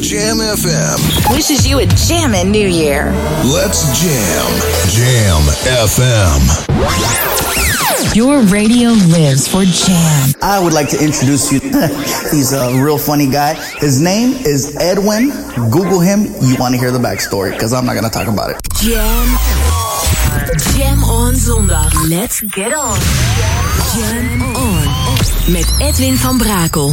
Jam FM. Wishes you a jammin' new year. Let's jam. Jam FM. Your radio lives for jam. I would like to introduce you. He's a real funny guy. His name is Edwin. Google him. You want to hear the backstory because I'm not going to talk about it. Jam. Jam on zondag. Let's get on. Jam on. Met Edwin van Brakel.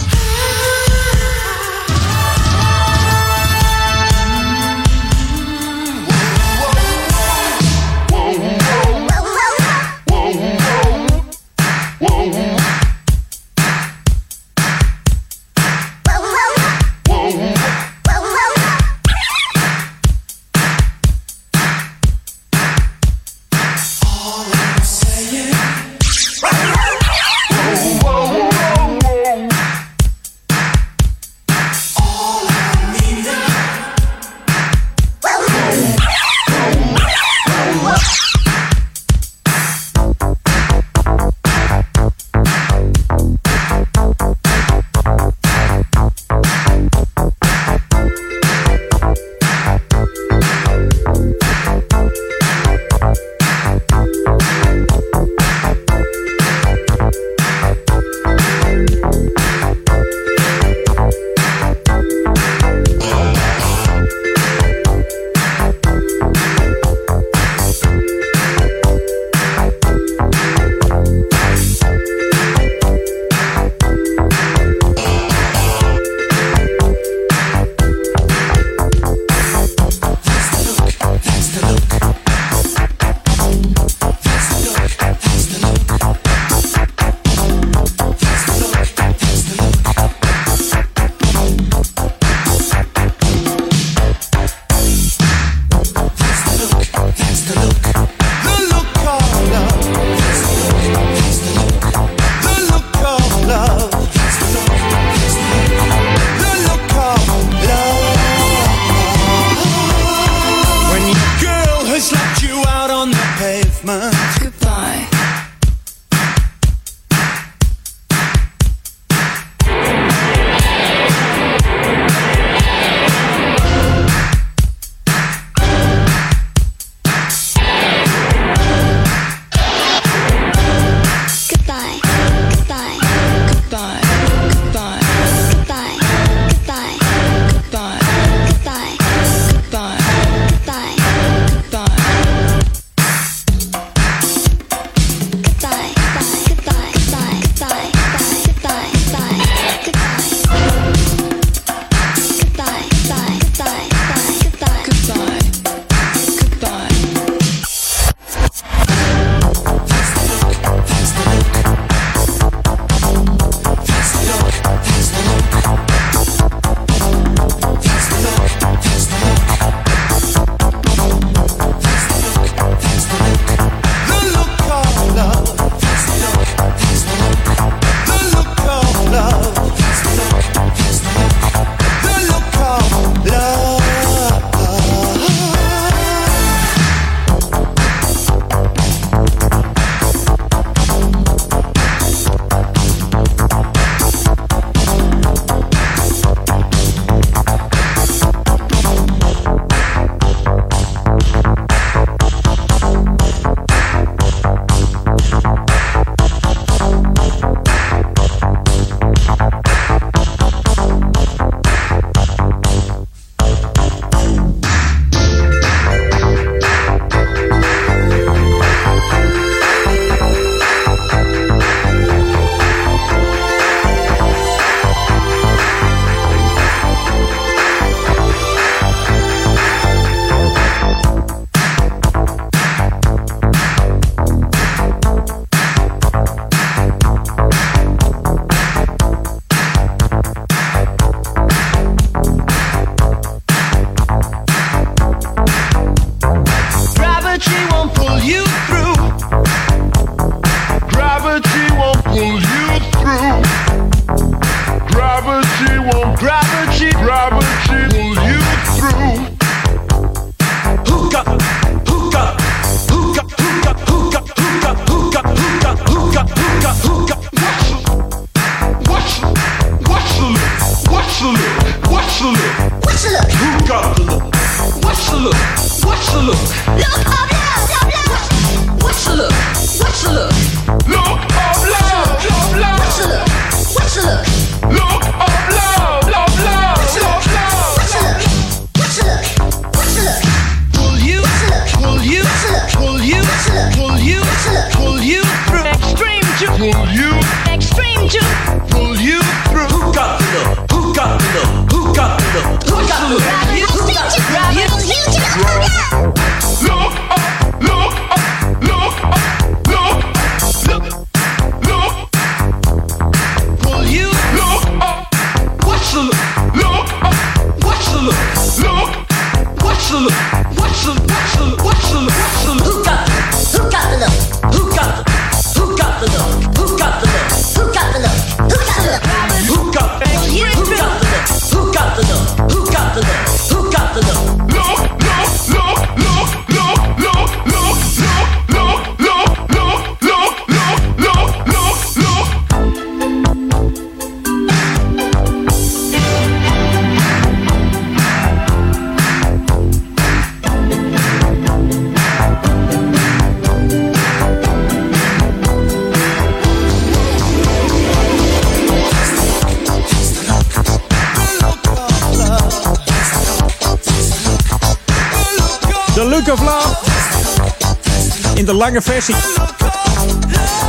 Lange versie.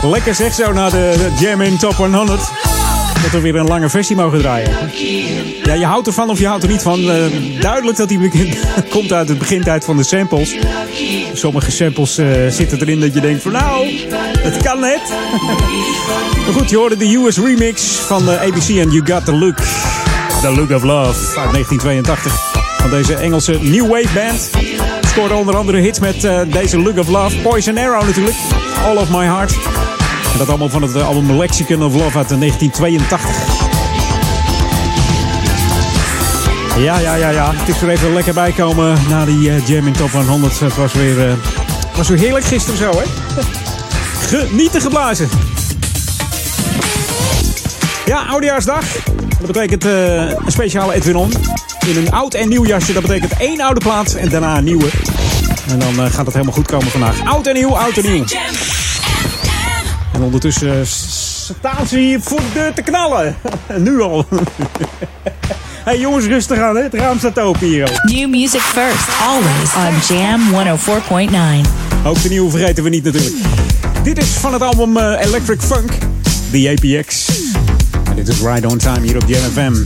Lekker zeg zo naar de, de Jam in Top 100. Dat we weer een lange versie mogen draaien. Ja, je houdt ervan of je houdt er niet van. Uh, duidelijk dat hij komt uit het begintijd van de samples. Sommige samples uh, zitten erin dat je denkt van nou, het kan net. maar goed, je hoorde de US remix van de ABC en You Got The Look. The Look of Love uit 1982. Van deze Engelse New Wave band scoorde onder andere hits met uh, deze Look of Love. Poison Arrow natuurlijk. All of My Heart. En dat allemaal van het uh, album Lexicon of Love uit 1982. Ja, ja, ja, ja. Het is er even lekker bij komen na die uh, Jam in Top 100. Het was weer, was weer heerlijk gisteren zo, hè? Genieten geblazen. Ja, Oudejaarsdag. Dat betekent een speciale Edwin On in een oud en nieuw jasje. Dat betekent één oude plaat en daarna een nieuwe. En dan uh, gaat het helemaal goed komen vandaag. Oud en nieuw, oud en nieuw. En ondertussen uh, staan ze hier voor de deur te knallen. nu al. hey jongens, rustig aan. Hè? Het raam staat open hier. New music first, always on Jam 104.9. Ook de nieuwe vergeten we niet natuurlijk. Dit is van het album uh, Electric Funk, The APX. En dit is Right On Time hier op Jam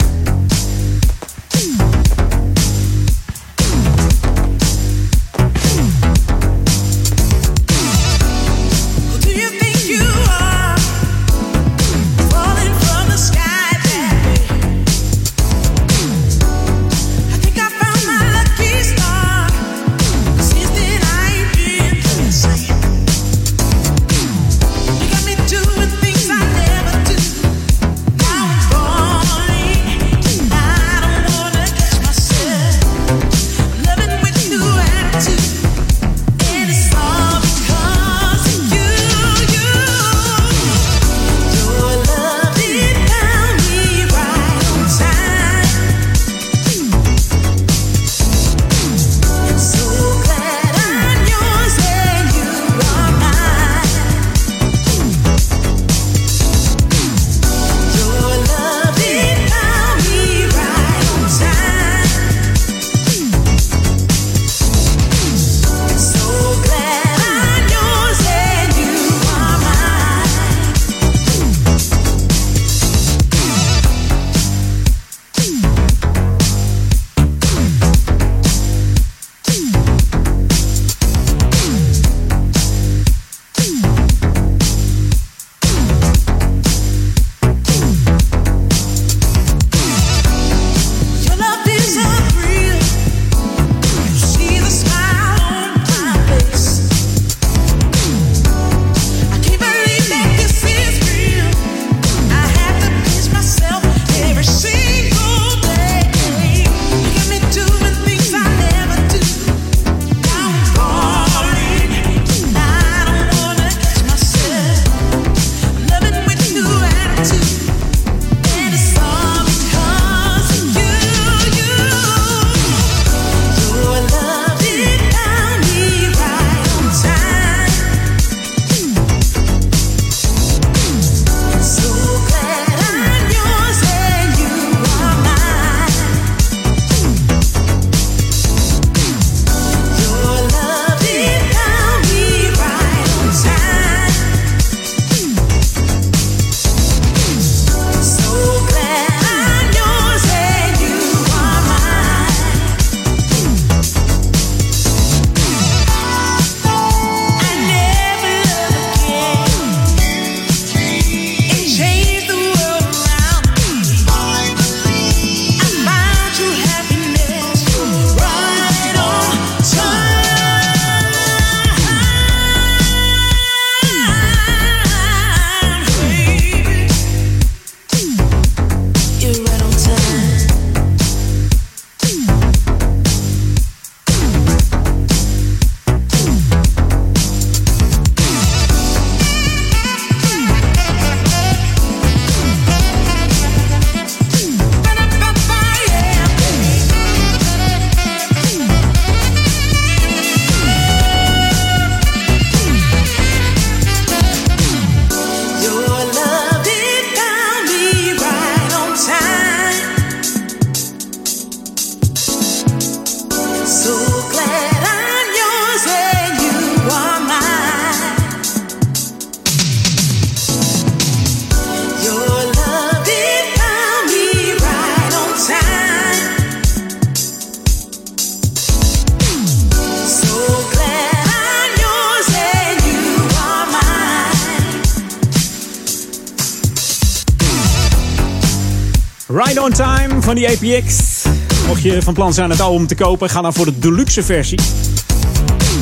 die APX. Mocht je van plan zijn het album te kopen, ga dan voor de deluxe versie.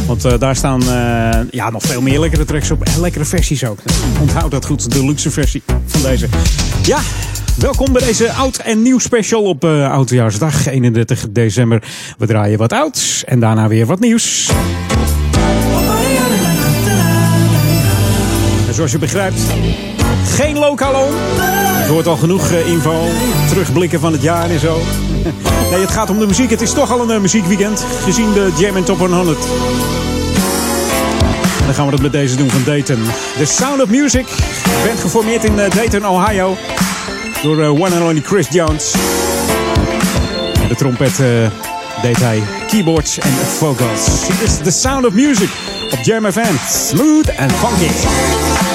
Want uh, daar staan uh, ja, nog veel meer lekkere tracks op. En lekkere versies ook. Onthoud dat goed, de deluxe versie van deze. Ja, welkom bij deze oud en nieuw special op uh, Oudejaarsdag 31 december. We draaien wat ouds en daarna weer wat nieuws. En zoals je begrijpt, geen lokalon. Je hoort al genoeg info, terugblikken van het jaar en zo. Nee, het gaat om de muziek. Het is toch al een muziekweekend, gezien de Jam Top 100. En dan gaan we dat met deze doen van Dayton. The Sound of Music bent geformeerd in Dayton, Ohio. Door one and only Chris Jones. De trompet deed hij keyboards en vocals. Dit is The Sound of Music op Jam FM. Smooth and funky.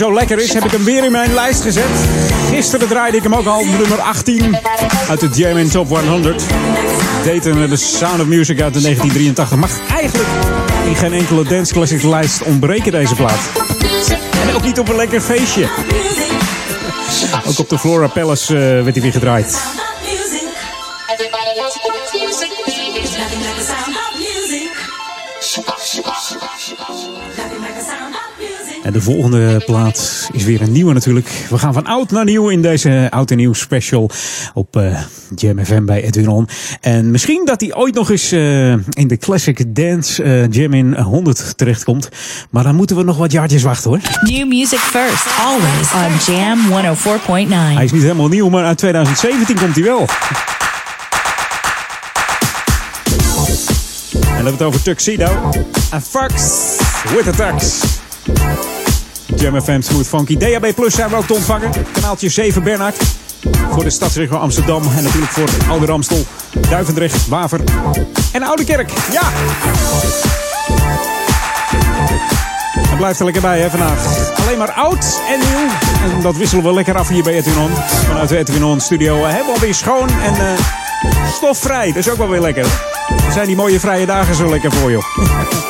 zo lekker is, heb ik hem weer in mijn lijst gezet. Gisteren draaide ik hem ook al, nummer 18 uit de Jam Top 100. Dayton, de Sound of Music uit de 1983. Mag eigenlijk in geen enkele dance classic lijst ontbreken deze plaat. En ook niet op een lekker feestje. Ook op de Flora Palace uh, werd hij weer gedraaid. En de volgende plaat is weer een nieuwe natuurlijk. We gaan van oud naar nieuw in deze oud en nieuw special op uh, Jam FM bij Edwin On. En misschien dat hij ooit nog eens uh, in de Classic Dance uh, Jam in 100 terechtkomt. Maar dan moeten we nog wat jaartjes wachten hoor. New music first, always on Jam 104.9. Hij is niet helemaal nieuw, maar uit 2017 komt hij wel. En dan hebben we het over Tuxedo. En Fox with a Tux. Jam FM Smooth Funky. DAB Plus zijn we ook te ontvangen. Kanaaltje 7 Bernhard. Voor de stadsregio Amsterdam. En natuurlijk voor Oude Ramstel, Duivendrecht, Waver en Oude Kerk. Ja! En blijft er lekker bij hè, vandaag. Alleen maar oud en nieuw. En dat wisselen we lekker af hier bij Edwin On. Vanuit de Edwin On studio hebben we alweer schoon en uh, stofvrij. Dat is ook wel weer lekker. Zijn die mooie vrije dagen zo lekker voor je.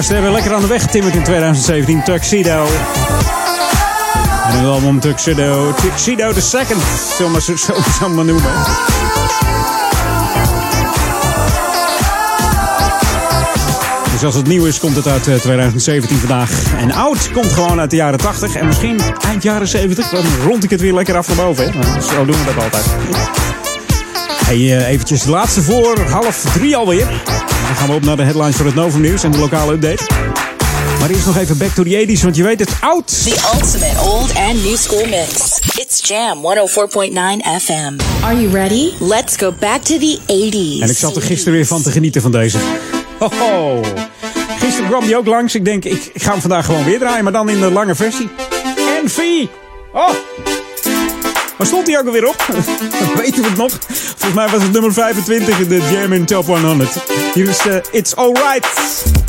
gasten hebben lekker aan de weg getimmerd in 2017. Tuxedo. En een album Tuxedo. Tuxedo the Second. Zullen we zo, zo, maar noemen. Dus als het nieuw is, komt het uit 2017 eh, vandaag. En oud komt gewoon uit de jaren 80. En misschien eind jaren 70. Dan rond ik het weer lekker af naar boven. Hè? Zo doen we dat altijd. Hey, uh, eventjes de laatste voor half drie alweer. Dan gaan we op naar de headlines voor het Novum Nieuws en de lokale update. Maar eerst nog even back to the 80s, want je weet het, oud! The ultimate old and new school mix. It's Jam 104.9 FM. Are you ready? Let's go back to the 80s. En ik zat er gisteren weer van te genieten van deze. Hoho. Gisteren kwam die ook langs. Ik denk, ik, ga hem vandaag gewoon weer draaien, maar dan in de lange versie. En V. Oh. Waar stond hij ook alweer op? Weten we het nog? Volgens mij was het nummer 25 in de in Top 100. Hier is uh, It's Alright.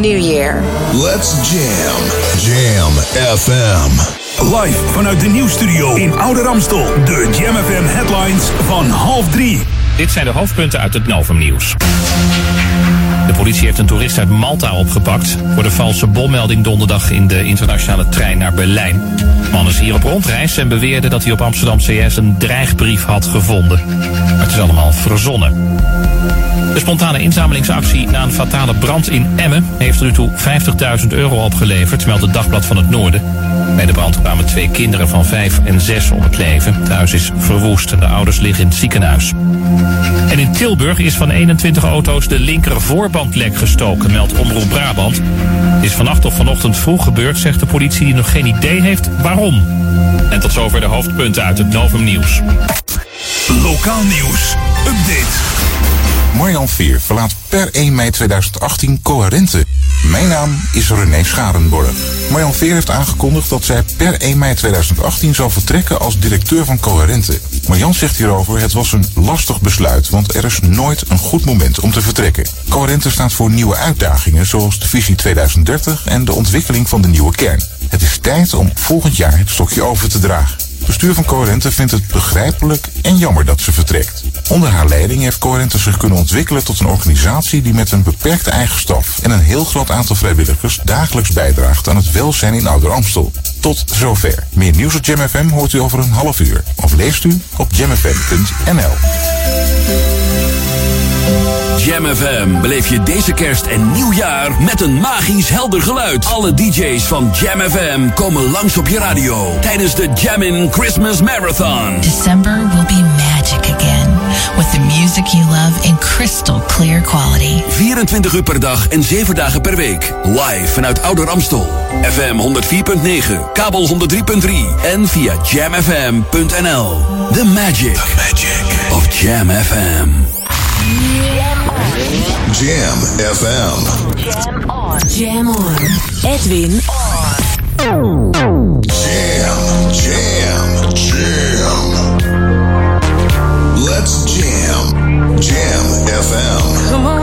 New year. Let's jam. Jam FM. Live vanuit de nieuwsstudio in Oude Ramstel. De Jam FM headlines van half drie. Dit zijn de hoofdpunten uit het Novum Nieuws. De politie heeft een toerist uit Malta opgepakt voor de valse bommelding donderdag in de internationale trein naar Berlijn. De man is hier op rondreis en beweerde dat hij op Amsterdam CS een dreigbrief had gevonden. Het is allemaal verzonnen. De spontane inzamelingsactie na een fatale brand in Emmen heeft er nu toe 50.000 euro opgeleverd, meldt het Dagblad van het Noorden. Bij de brand kwamen twee kinderen van 5 en 6 om het leven. Het huis is verwoest en de ouders liggen in het ziekenhuis. En in Tilburg is van 21 auto's de linker voorbandlek gestoken, meldt Omroep Brabant. Het is vannacht of vanochtend vroeg gebeurd, zegt de politie die nog geen idee heeft waarom. En tot zover de hoofdpunten uit het Novum Nieuws. Lokaal nieuws. Update. Marjan Veer verlaat per 1 mei 2018 Coherente. Mijn naam is René Scharenborg. Marjan Veer heeft aangekondigd dat zij per 1 mei 2018 zal vertrekken als directeur van Coherente. Marjan zegt hierover, het was een lastig besluit, want er is nooit een goed moment om te vertrekken. Coherente staat voor nieuwe uitdagingen, zoals de visie 2030 en de ontwikkeling van de nieuwe kern. Het is tijd om volgend jaar het stokje over te dragen. Bestuur van Coherente vindt het begrijpelijk en jammer dat ze vertrekt. Onder haar leiding heeft Coherente zich kunnen ontwikkelen tot een organisatie die met een beperkte eigen staf en een heel groot aantal vrijwilligers dagelijks bijdraagt aan het welzijn in Ouder Amstel. Tot zover. Meer nieuws op Jam FM hoort u over een half uur. Of leest u op jamfm.nl. Jam FM beleef je deze kerst en nieuwjaar met een magisch helder geluid. Alle DJ's van Jam FM komen langs op je radio tijdens de Jammin' Christmas Marathon. December will be magic again with the music you love in crystal clear quality. 24 uur per dag en 7 dagen per week. Live vanuit Ouder Amstel. FM 104.9, kabel 103.3 en via jamfm.nl. The magic, The magic of Jam FM. Jam FM. Jam on. Jam on. Edwin Jam, jam, jam. Let's jam. Jam FM. Come on,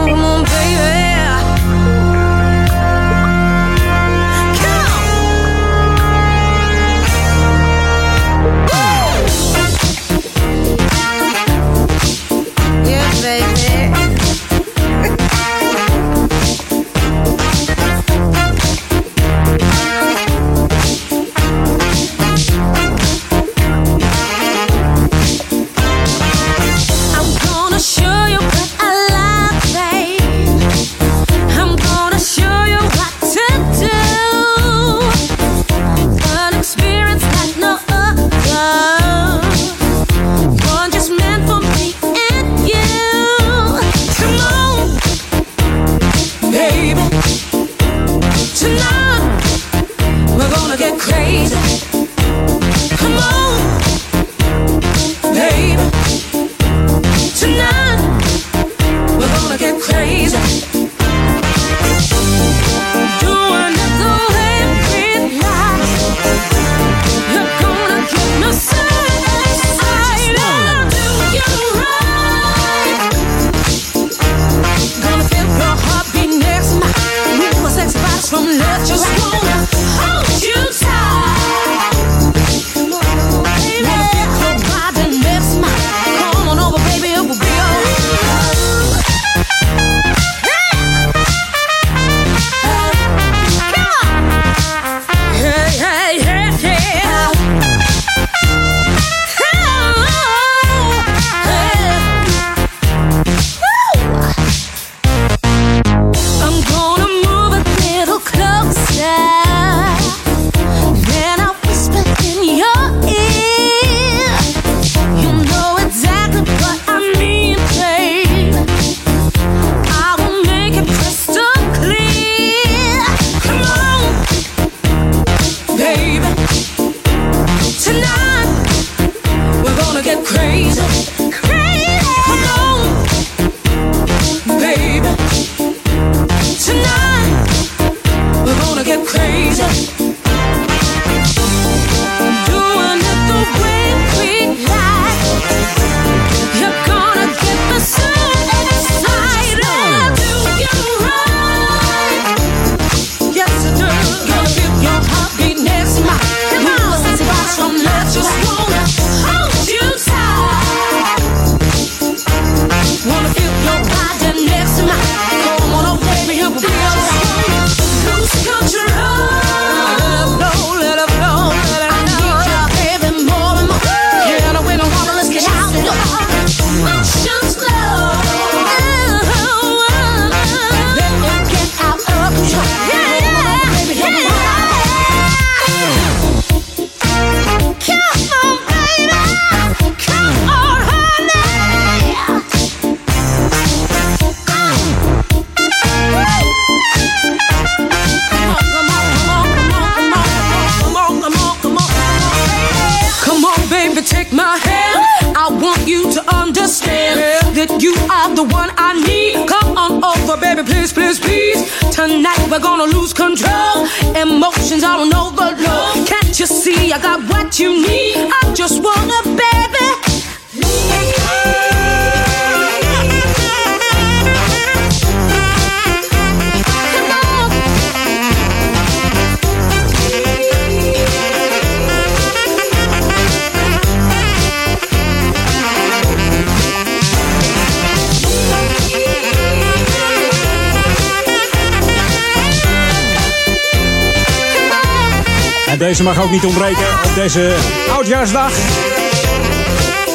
niet ontbreken op deze oudjaarsdag.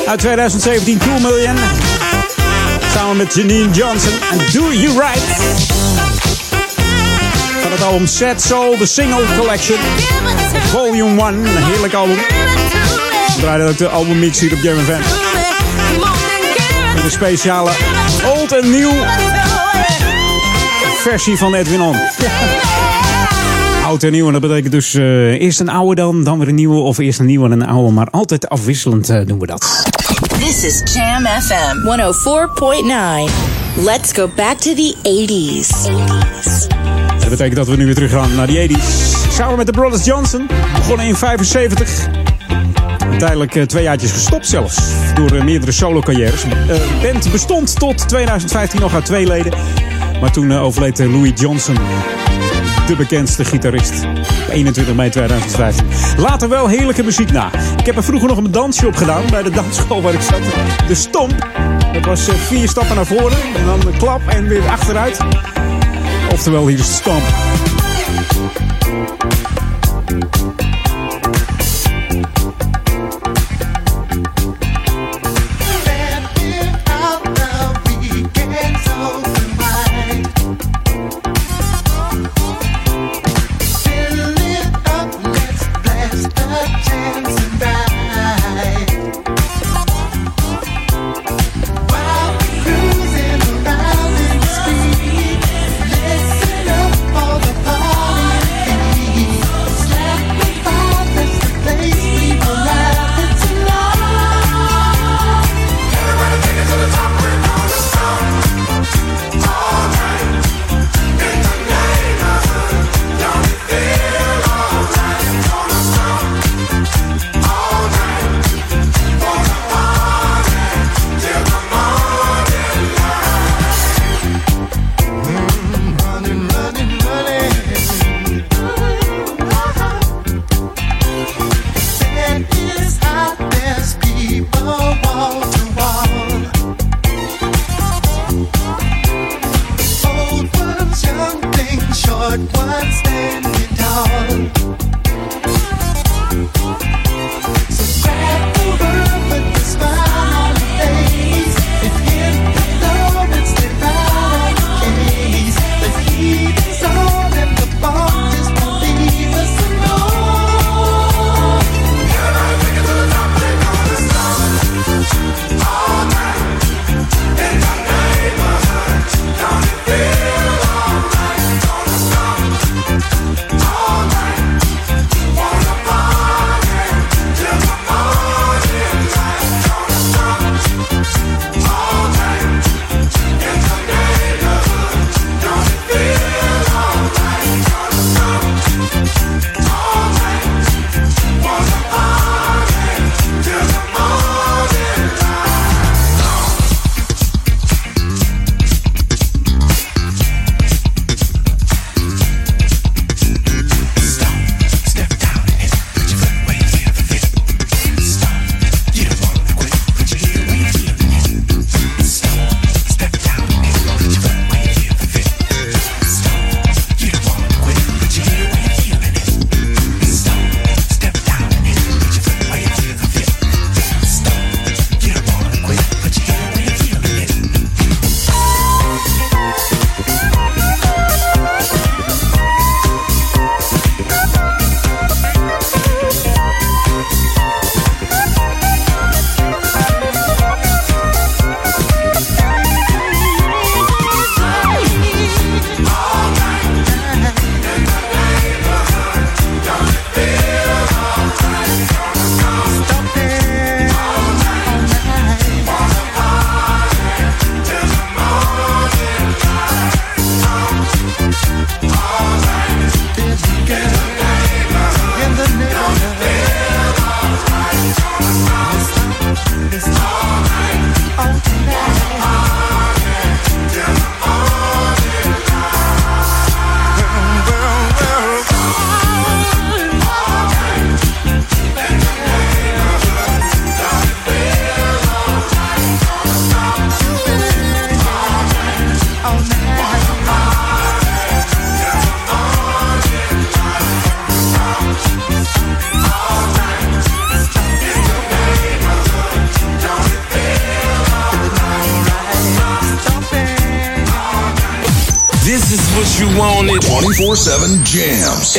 Uit 2017, Cool Million. Samen met Janine Johnson en Do You Right. Van het album Sad Soul, The Single Collection. Volume 1, een heerlijk album. We draaien ook de albummix hier op Jam FM. Met een speciale old en nieuw versie van Edwin On. Oud en nieuw. En dat betekent dus eh, eerst een oude dan, dan weer een nieuwe. Of eerst een nieuwe en een oude. Maar altijd afwisselend eh, doen we dat. This is Jam FM 104.9. Let's go back to the 80s. Dat betekent dat we nu weer terug gaan naar die 80s. Samen met de Brothers Johnson. Begonnen in 75. Uiteindelijk eh, twee jaartjes gestopt zelfs. Door meerdere solo-carrières. De band bestond tot 2015 nog uit twee leden. Maar toen overleed Louis Johnson. De bekendste gitarist. 21 mei 2015. Later wel heerlijke muziek na. Ik heb er vroeger nog een dansje op gedaan bij de dansschool waar ik zat. De stomp. Dat was eh, vier stappen naar voren. En dan een klap en weer achteruit. Oftewel, hier is de stomp.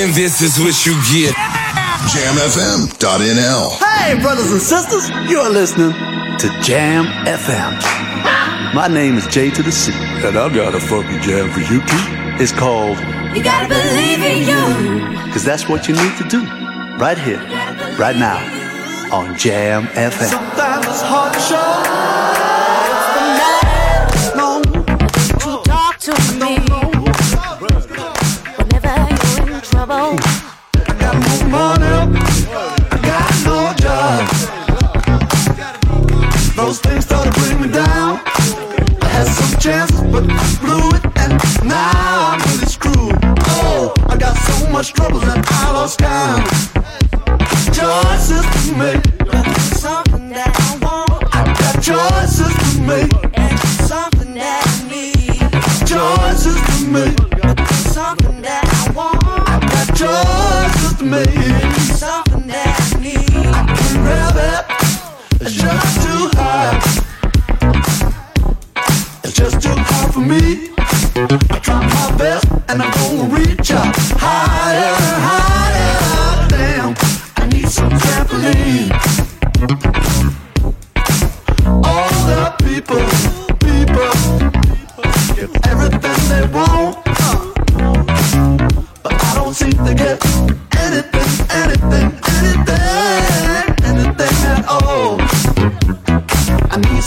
And this is what you get. JamFM.nl. Hey, brothers and sisters, you're listening to Jam FM. My name is J to the C, and I got a funky jam for you too. It's called You gotta believe in you. Because that's what you need to do, right here, right now, on Jam FM. Sometimes it's hard to show. Trouble. I got no money, I got no job. Those things started to bring me down. I had some chances, but I blew it, and now I'm really screwed. Oh, I got so much trouble that I lost count. Choices to make, Something that I want. I got choices to make, And Something that I need. choices to make, To make. Something that I need. I can grab it, it's just too high. It's just too hard for me. I try my best and I'm gonna reach up higher higher. Damn, I need some trampoline.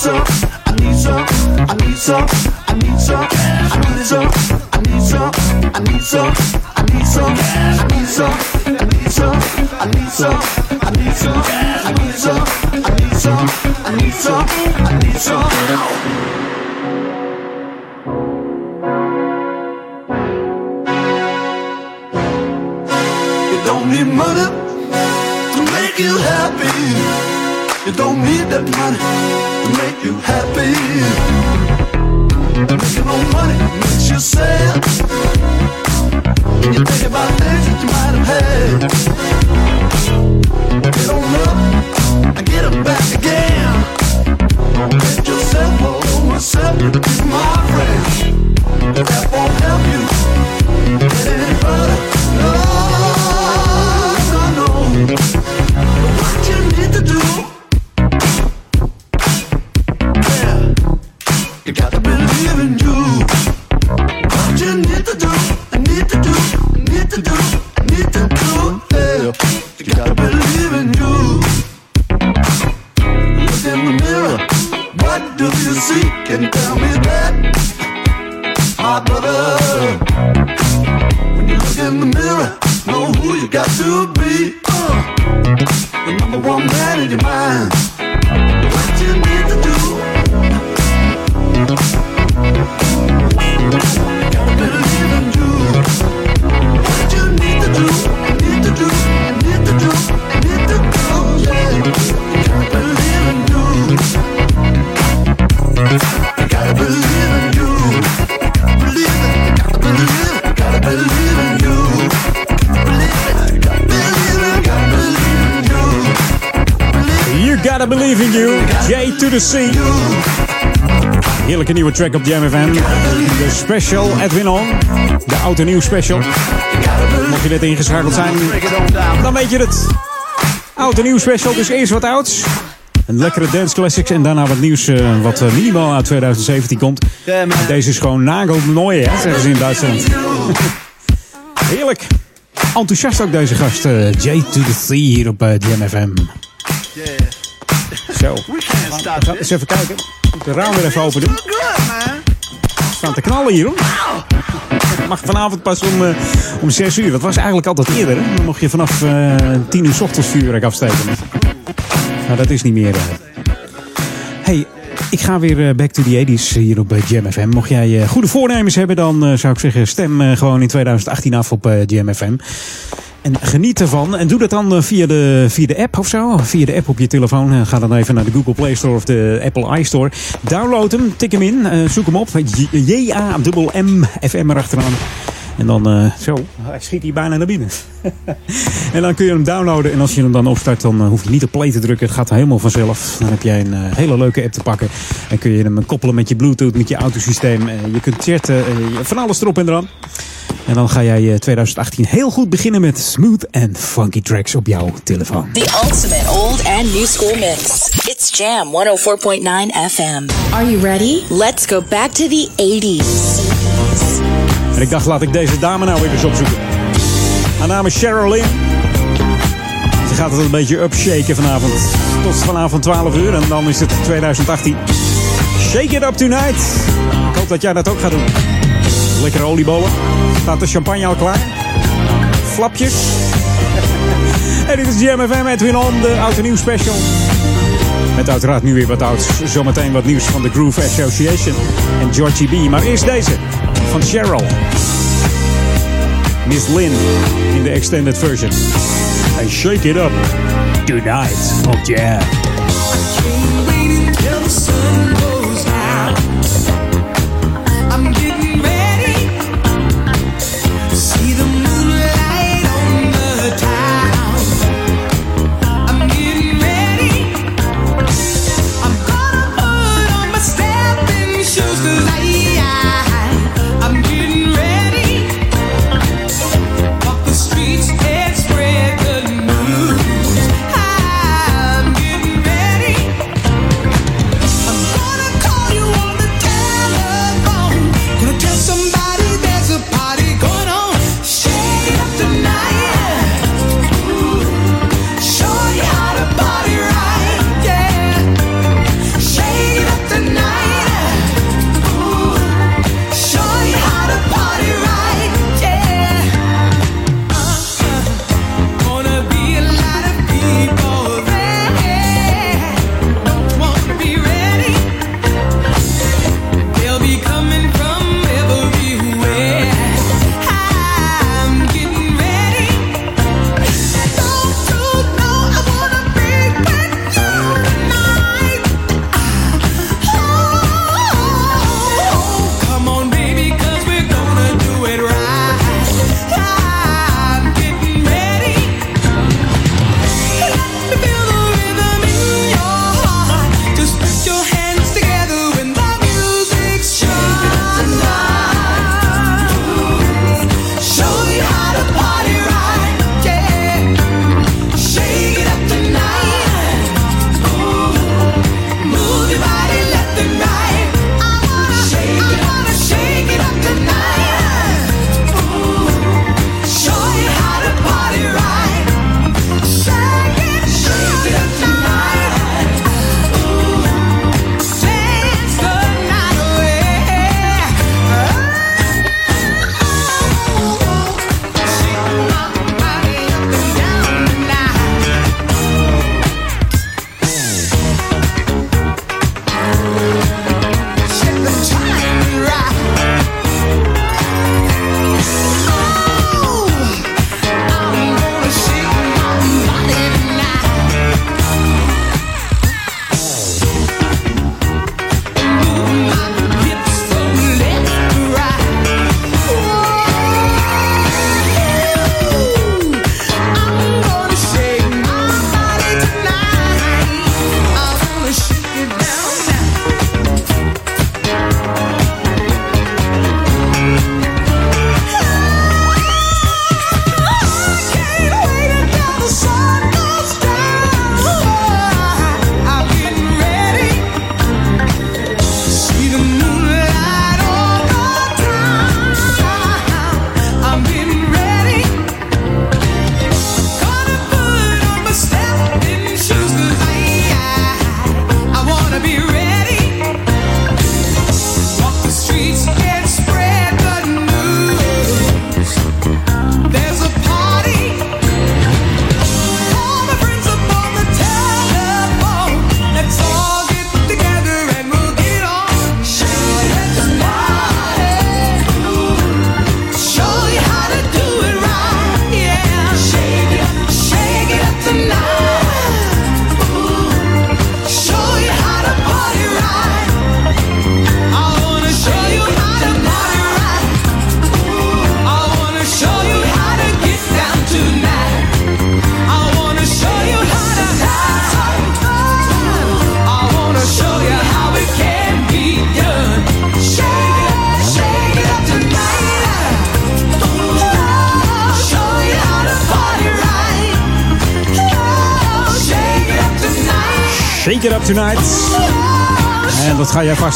Some, I need some, I need some, I need some, I need some, I need some, I need some, I need some, I need some, I need some, I need some, track op Jam FM. De special Edwin On. De oud en nieuw special. Mocht je net ingeschakeld zijn, dan weet je het. Oud en nieuw special, dus eerst wat ouds. Een lekkere dance classics en daarna wat nieuws eh, wat eh, minimaal uit 2017 komt. Deze is gewoon nagelnooie, hè, zeggen ze in Duitsland. Heerlijk. Enthousiast ook deze gast. eh, J to the C hier op eh, Jam FM. Zo. Eens even kijken. Ik moet de raam weer even open doen. Staan te knallen hier hoor. Mag vanavond pas om, eh, om 6 uur. Dat was eigenlijk altijd eerder. Hè? Dan mocht je vanaf eh 10 uur 's ochtends vuurwerk afsteken. Maar dat is niet meer. eh. Hey, ik ga weer back to the 80s hier op eh, Jam FM. Mocht jij goede voornemens hebben, dan zou ik zeggen stem gewoon in 2018 af op Jam FM. En geniet ervan. En doe dat dan eh, via de, via de app of zo. Via de app op je telefoon. Eh, Ga dan even naar de Google Play Store of de Apple iStore. Download hem, tik hem in, eh, zoek hem op. J-A-M-M FM erachteraan. En dan eh, zo, hij schiet hier bijna naar binnen. en dan kun je hem downloaden. En als je hem dan opstart, dan eh, hoef je niet op play te drukken. Het gaat helemaal vanzelf. Dan heb jij een eh, hele leuke app te pakken. En kun je hem koppelen met je Bluetooth, met je autosysteem. Je kunt chatten, eh, van alles erop en eraan. En dan ga jij eh, 2018 heel goed beginnen met smooth en funky tracks op jouw telefoon. The ultimate old and new school mix. It's Jam 104.9 FM. Are you ready? Let's go back to the 80s. En ik dacht, laat ik deze dame nou weer eens opzoeken. Haar naam is Cheryl Lynn. Ze gaat het een beetje upshaken vanavond. Tot vanavond 12 uur en dan is het 2018. Shake it up tonight. Ik hoop dat jij dat ook gaat doen. Lekkere oliebollen. Staat de champagne al klaar? Flapjes. en dit is GMFM Edwin On, de Auto Nieuws Special. Met uiteraard nu weer wat ouds. Zometeen wat nieuws van de Groove Association en Georgie B. Maar eerst deze van Cheryl. Miss Lynn in de extended version. And shake it up tonight op Jam.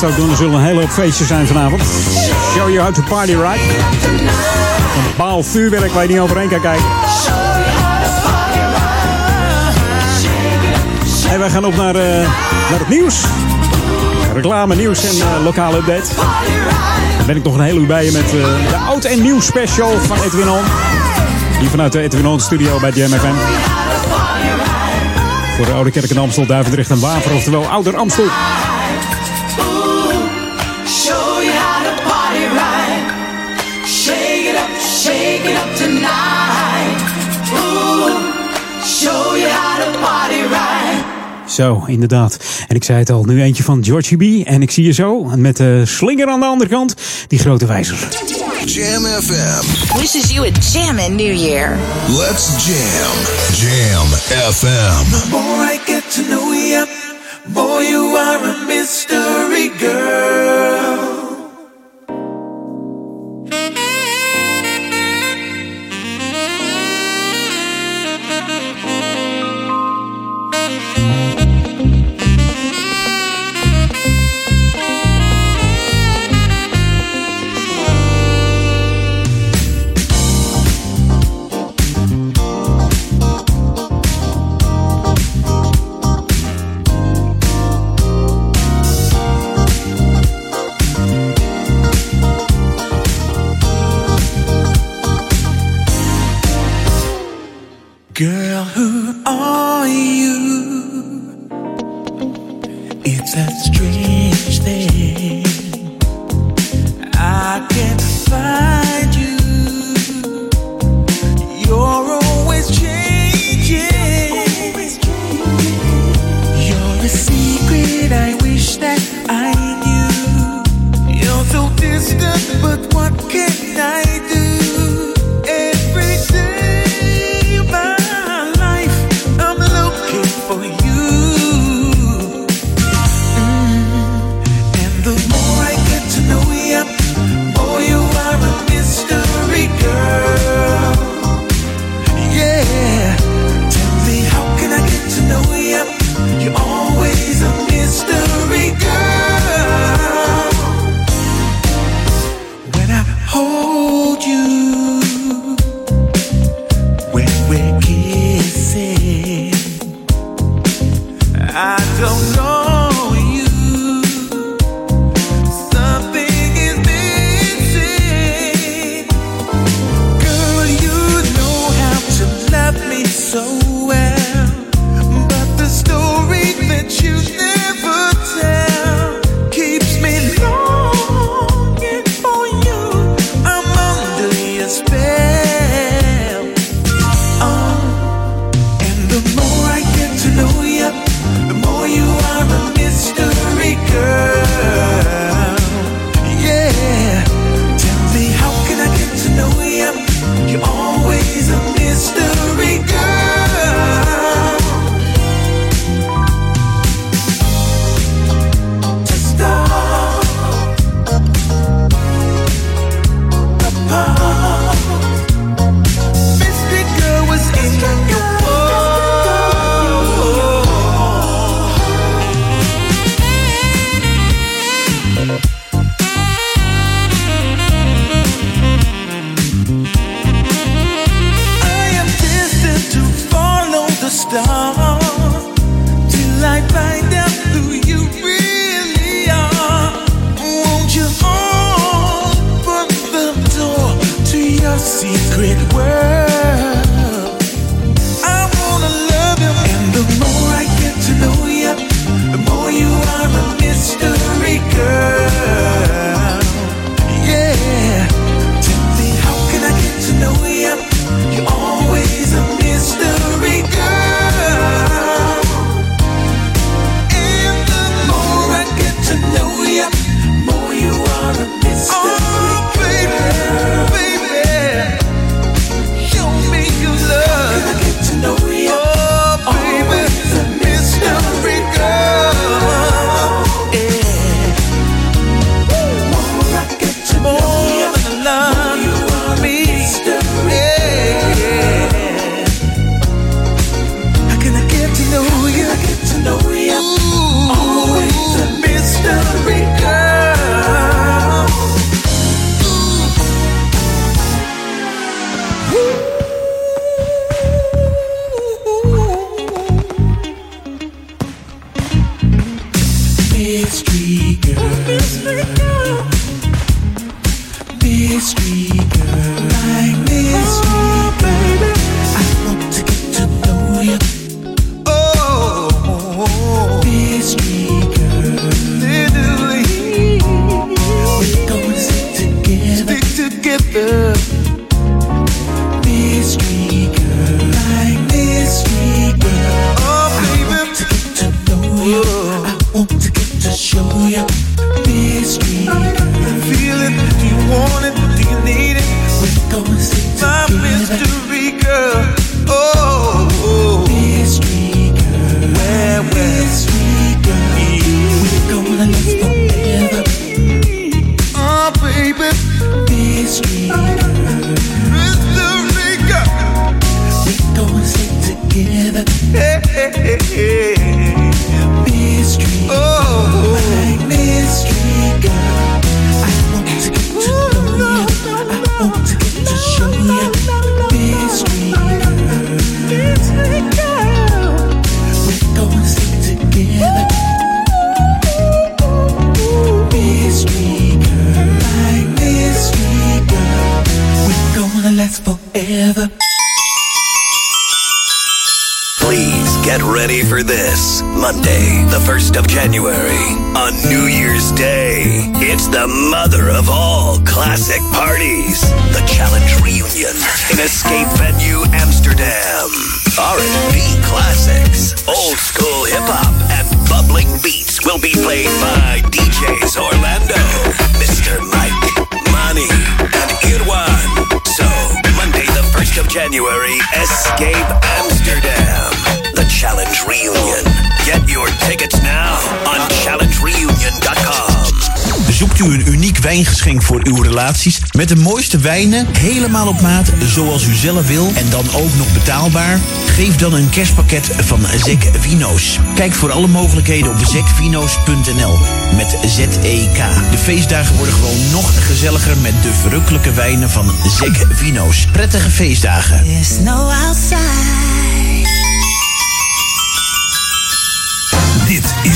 doen. Er zullen een hele hoop feestjes zijn vanavond. Show you how to party, right? Een baal vuurwerk waar je niet overheen kan kijken. En wij gaan op naar, eh, naar het nieuws. Reclame, nieuws en eh, lokale update. Dan ben ik nog een hele uur bij je met eh, de oud en nieuw special van Edwin On. Hier vanuit de Edwin On studio bij JMFM. Voor de Oude Kerk in Amstel, Duivendrecht en Waver, oftewel Ouder Amstel. Zo, inderdaad. En ik zei het al, nu eentje van Georgie B. En ik zie je zo met de slinger aan de andere kant, die grote wijzer. Jam FM wishes you a jam New Year. Let's jam. Jam FM. Monday, the 1st of January, on New Year's Day. It's the mother of all classic parties. The Challenge Reunion in Escape Venue Amsterdam. R&B classics, old school hip hop, and bubbling beats will be played by DJs Orlando, Mr. Mike, Money, and Irwan. So, Monday, the 1st of January, Escape Amsterdam. The Challenge Reunion. Get your tickets now on challengereunion.com. Zoekt u een uniek wijngeschenk voor uw relaties met de mooiste wijnen, helemaal op maat, zoals u zelf wil en dan ook nog betaalbaar? Geef dan een kerstpakket van Zek Vino's. Kijk voor alle mogelijkheden op zekvino's.nl met Z-E-K. De feestdagen worden gewoon nog gezelliger met de verrukkelijke wijnen van Zek Vino's. Prettige feestdagen. There's no outside.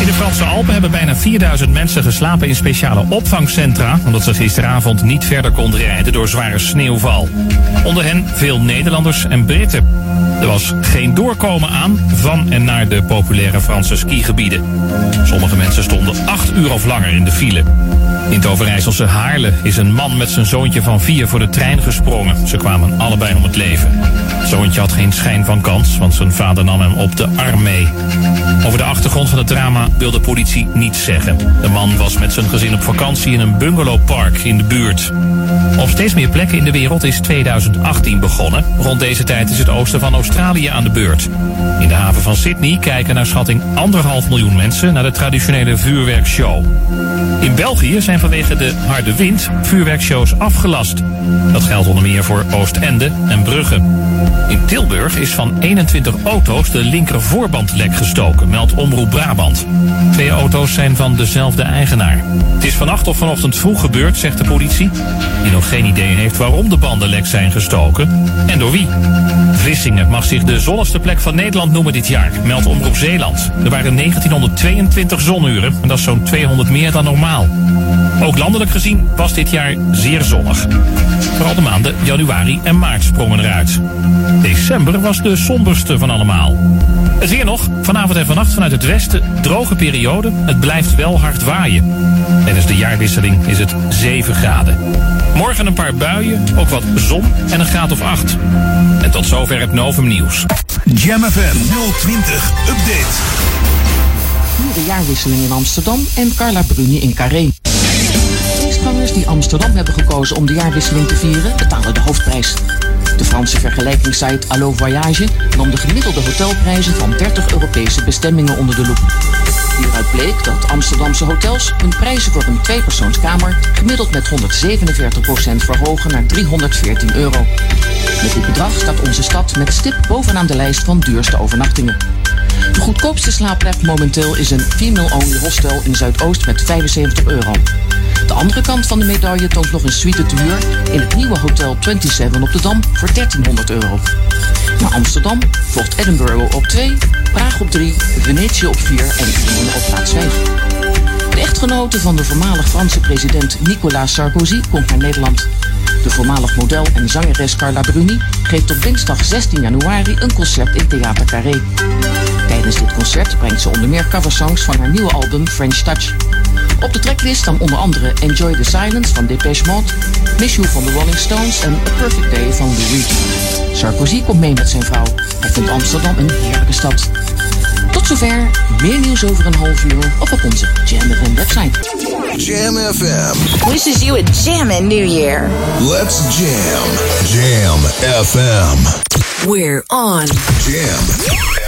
In de Franse Alpen hebben bijna 4000 mensen geslapen in speciale opvangcentra, omdat ze gisteravond niet verder konden rijden door zware sneeuwval. Onder hen veel Nederlanders en Britten. Er was geen doorkomen aan van en naar de populaire Franse skigebieden. Sommige mensen stonden acht uur of langer in de file. In het Overijsselse Haarle is een man met zijn zoontje van vier voor de trein gesprongen. Ze kwamen allebei om het leven. Het zoontje had geen schijn van kans, want zijn vader nam hem op de arm mee. Over de achtergrond van het drama wil de politie niets zeggen. De man was met zijn gezin op vakantie in een bungalowpark in de buurt. Op steeds meer plekken in de wereld is 2018 begonnen. Rond deze tijd is het oosten van Australië aan de beurt. In de haven van Sydney kijken naar schatting anderhalf miljoen mensen naar de traditionele vuurwerkshow. In België zijn vanwege de harde wind vuurwerkshows afgelast. Dat geldt onder meer voor Oostende en Brugge. In Tilburg is van 21 auto's de linker voorband lek gestoken, meldt Omroep Brabant. Twee auto's zijn van dezelfde eigenaar. Het is vannacht of vanochtend vroeg gebeurd, zegt de politie. Die nog geen idee heeft waarom de banden lek zijn gestoken en door wie. Vlissingen mag zich de zonnigste plek van Nederland noemen dit jaar, meldt Omroep Zeeland. Er waren 1922 zonuren en dat is zo'n 200 meer dan normaal. Ook landelijk gezien was dit jaar zeer zonnig. Vooral de maanden januari en maart sprongen eruit. December was de somberste van allemaal. Het weer nog, vanavond en vannacht vanuit het westen droge periode. Het blijft wel hard waaien. Tijdens de jaarwisseling is het 7 graden. Morgen een paar buien, ook wat zon en een graad of 8. En tot zover het Novum Nieuws. Jam FM 020 Update. Nu de jaarwisseling in Amsterdam en Carla Bruni in Carré. Feestgangers die Amsterdam hebben gekozen om de jaarwisseling te vieren, betalen de hoofdprijs. De Franse vergelijkingssite Allo Voyage nam de gemiddelde hotelprijzen van 30 Europese bestemmingen onder de loep. Hieruit bleek dat Amsterdamse hotels hun prijzen voor een tweepersoonskamer gemiddeld met 147% verhogen naar 314 euro. Met dit bedrag staat onze stad met stip bovenaan de lijst van duurste overnachtingen. De goedkoopste slaapplek momenteel is een female-only hostel in Zuidoost met 75 euro. Andere kant van de medaille toont nog een suite te huur in het nieuwe Hotel 27 op de Dam voor 1300 euro. Na Amsterdam volgt Edinburgh op 2, Praag op 3, Venetië op 4 en Wenen op plaats 5. De echtgenote van de voormalig Franse president Nicolas Sarkozy komt naar Nederland. De voormalig model en zangeres Carla Bruni geeft op dinsdag 16 januari een concert in Theater Carré. Tijdens dit concert brengt ze onder meer coversongs van haar nieuwe album French Touch. Op de tracklist staan onder andere Enjoy the Silence van Depeche Mode, Miss You van de Rolling Stones en A Perfect Day van Lou Reed. Sarkozy komt mee met zijn vrouw. Hij vindt Amsterdam een heerlijke stad. Tot zover, meer nieuws over een half uur of op onze Jam FM website. Jam FM. Wishes you a jammin' New Year. Let's jam. Jam FM. We're on. Jam.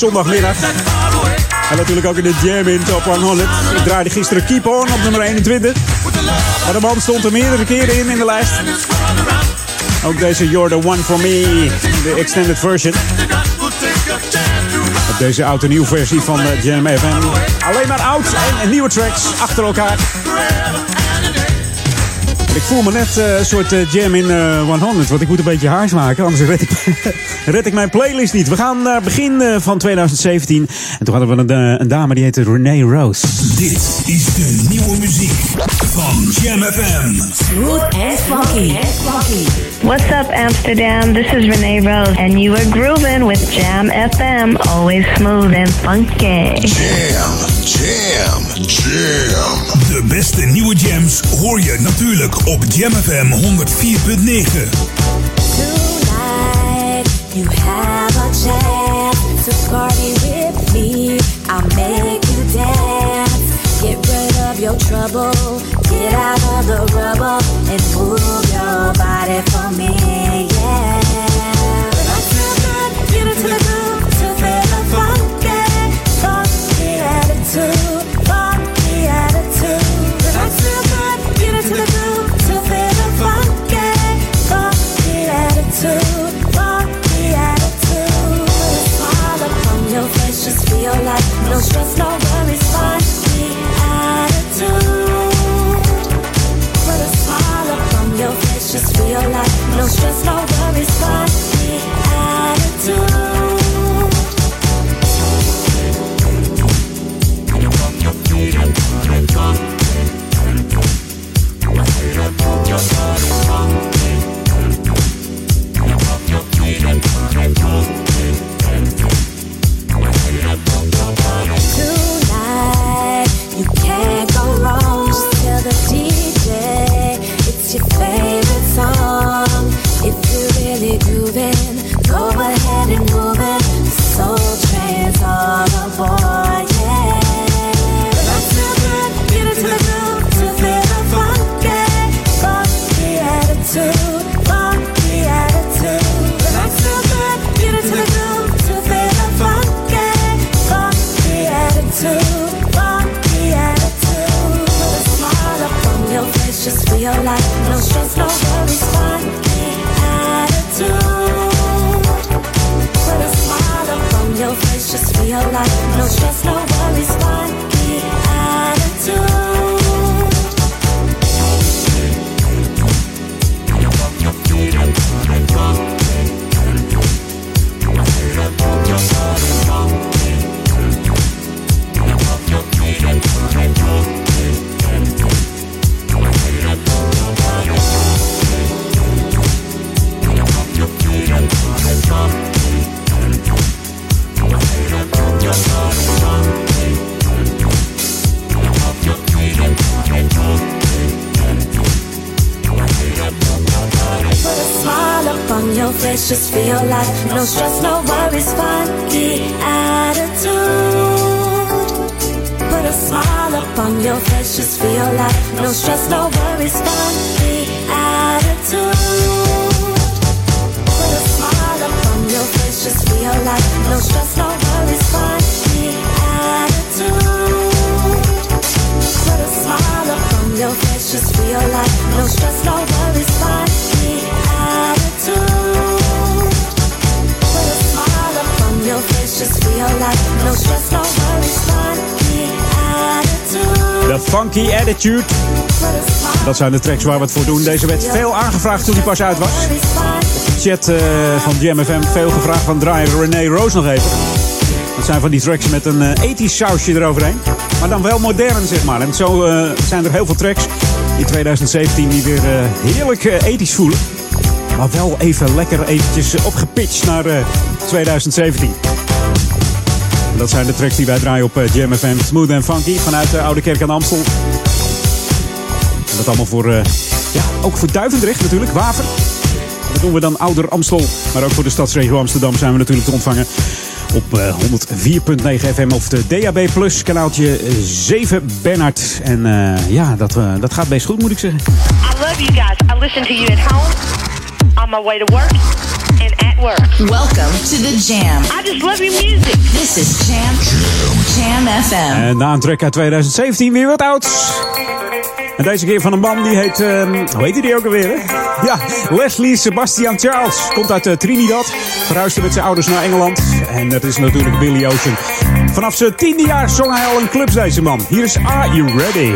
Zondagmiddag. En natuurlijk ook in de Jam in Top 100. Ik draaide gisteren Keep On op nummer 21. Maar de man stond er meerdere keren in in de lijst. Ook deze You're the One For Me, de extended version. Deze oude nieuwe versie van de Jam FM. Alleen maar oud en nieuwe tracks achter elkaar. Ik voel me net eh, een soort eh, jam in eh, 100, want ik moet een beetje haars maken, anders red ik, red ik mijn playlist niet. We gaan naar begin eh, van 2017 en toen hadden we een, eh, een dame die heette Renee Rose. Dit is de nieuwe muziek van Jam FM. Smooth and funky. What's up, Amsterdam? This is Renee Rose, and you are grooving with Jam FM, always smooth and funky. Jam, jam, jam. De beste nieuwe jams hoor je natuurlijk op Jam FM 104.9. Tonight, you have a chance to party with me. I'll make you dance. Get rid of your trouble. Get out of the rubble and move your body feel like no stress, no worries, funky attitude. Put a smile upon your face, just feel like no stress, no Dat zijn de tracks waar we het voor doen. Deze werd veel aangevraagd toen hij pas uit was. Chat uh, van JamFM veel gevraagd van driver René Roos nog even. Dat zijn van die tracks met een uh, sausje eroverheen. Maar dan wel modern, zeg maar. En zo eh, zijn er heel veel tracks in 2017 die weer heerlijk ethisch voelen. Maar wel even lekker eventjes opgepitcht naar 2017. Dat zijn de tracks die wij draaien op Jam Smooth and Funky vanuit de Oude Kerk aan Amstel dat allemaal voor, uh, ja, ook voor Duivendrecht natuurlijk, Waver. Dat doen we dan Ouder Amstel. Maar ook voor de stadsregio Amsterdam zijn we natuurlijk te ontvangen op eh, 104.9 FM of de DAB Plus, kanaaltje eh, 7 Bernard. En uh, ja, dat, uh, dat gaat best goed, moet ik zeggen. I love you guys. I listen to you at home, on my way to work and at work. Welcome to the Jam. I just love your music. This is Jam, Jam FM. En na een track uit 2017 weer wat ouds. En deze keer van een man die heet, ehm, hoe heet die ook alweer? Hè? Ja, Leslie Sebastian Charles. Komt uit eh, Trinidad. Verhuisde met zijn ouders naar Engeland. En dat is natuurlijk Billy Ocean. Vanaf zijn tiende jaar zong hij al in clubs, deze man. Hier is Are You Ready?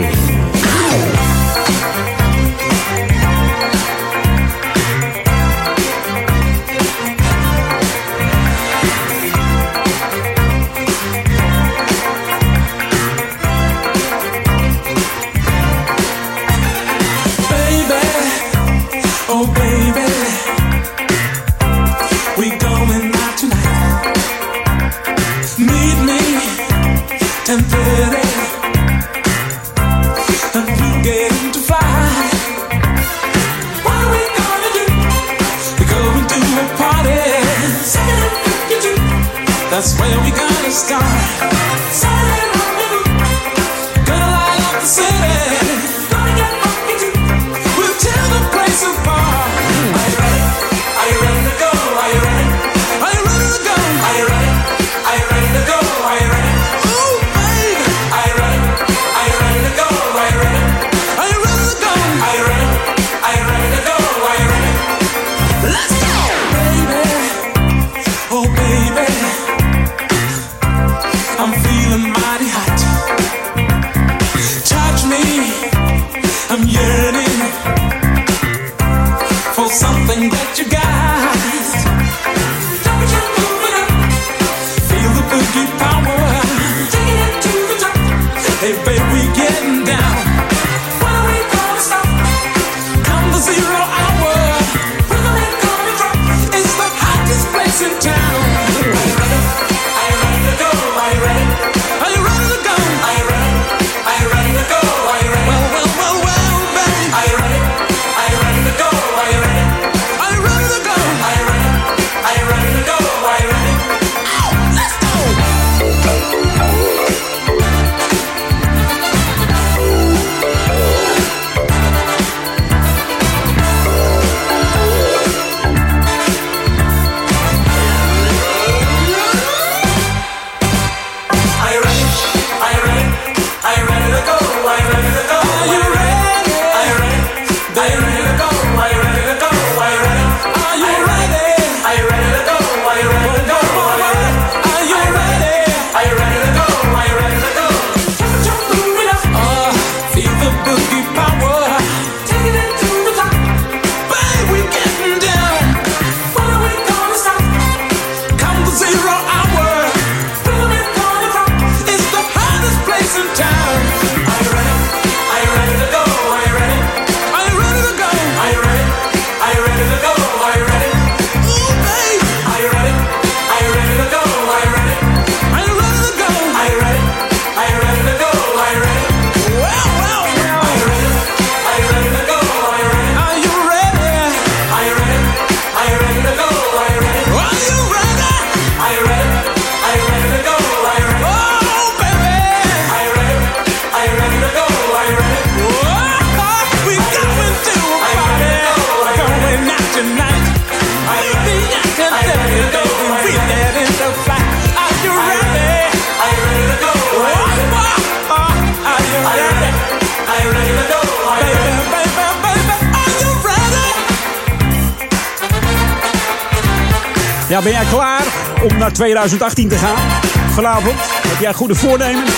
2018 te gaan. Vanavond heb jij goede voornemens.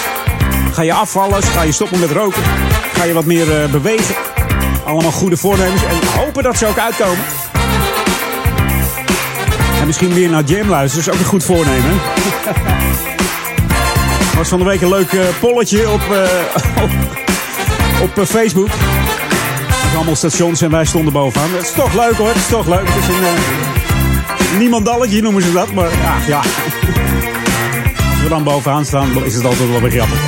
Ga je afvallen, ga je stoppen met roken. Ga je wat meer eh, bewegen. Allemaal goede voornemens. En hopen dat ze ook uitkomen. En misschien weer naar Jam luisteren. Is ook een goed voornemen. was van de week een leuk eh, polletje op, uh, op, op Facebook. Met allemaal stations en wij stonden bovenaan. Het is toch leuk hoor, het is toch leuk. Niemand Niemandalletje noemen ze dat, maar ja. Als we dan bovenaan staan, is het altijd wel weer grappig.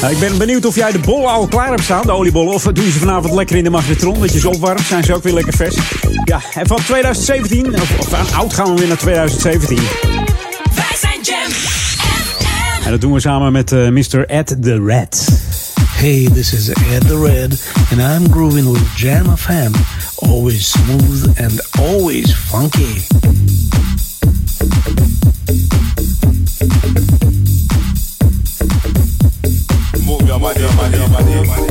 Nou, ik ben benieuwd of jij de bollen al klaar hebt staan, de oliebollen. Of doe je ze vanavond lekker in de magnetron, dat je ze opwarmt. Zijn ze ook weer lekker vers. Ja, en van 2017, of, of aan oud gaan we weer naar 2017. Wij zijn Jam En dat doen we samen met eh, uh, Mr. Ed the Red. Hey, this is Ed the Red, and I'm grooving with Jam FM. Always smooth and always funky. Move your money, your money. your.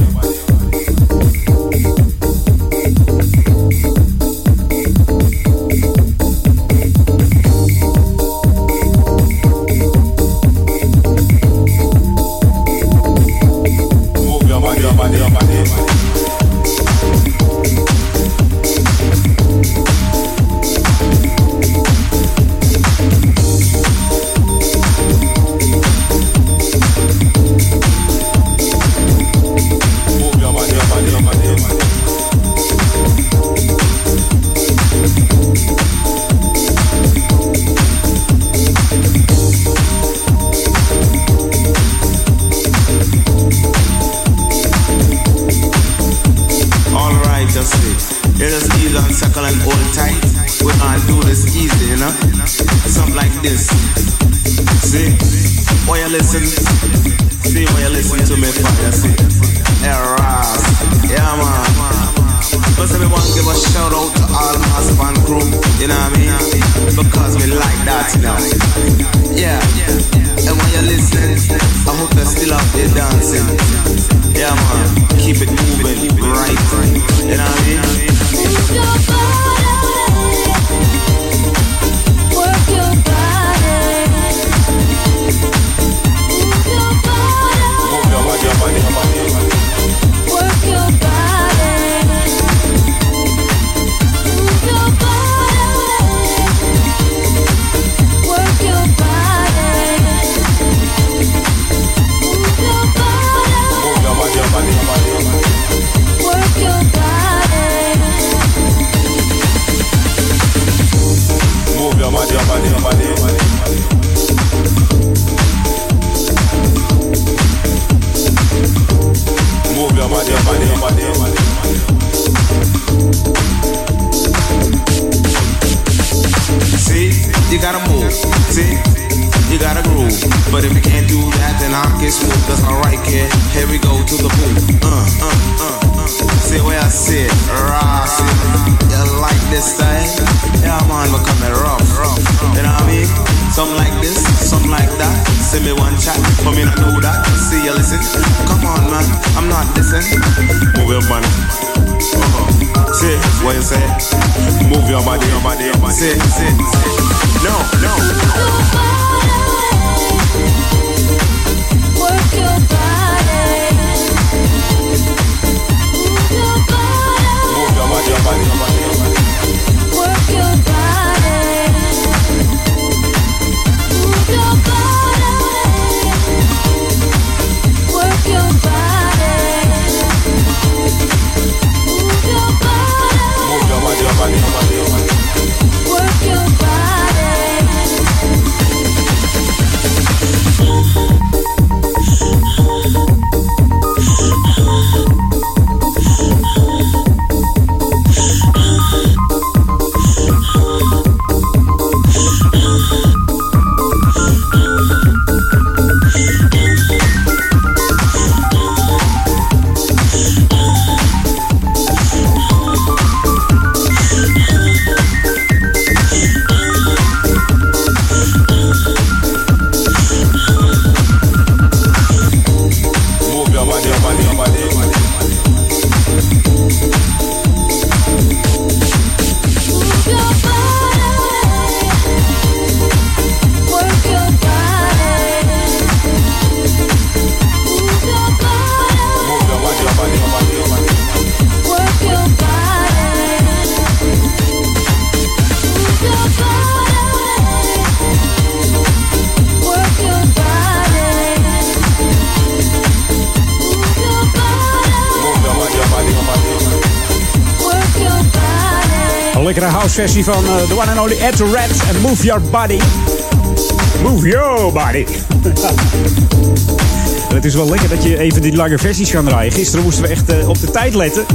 Versie van uh, the one and only Ed Red en Move Your Body. Move Your Body. het is wel lekker dat je even die lange versies kan draaien. Gisteren moesten we echt uh, op de tijd letten.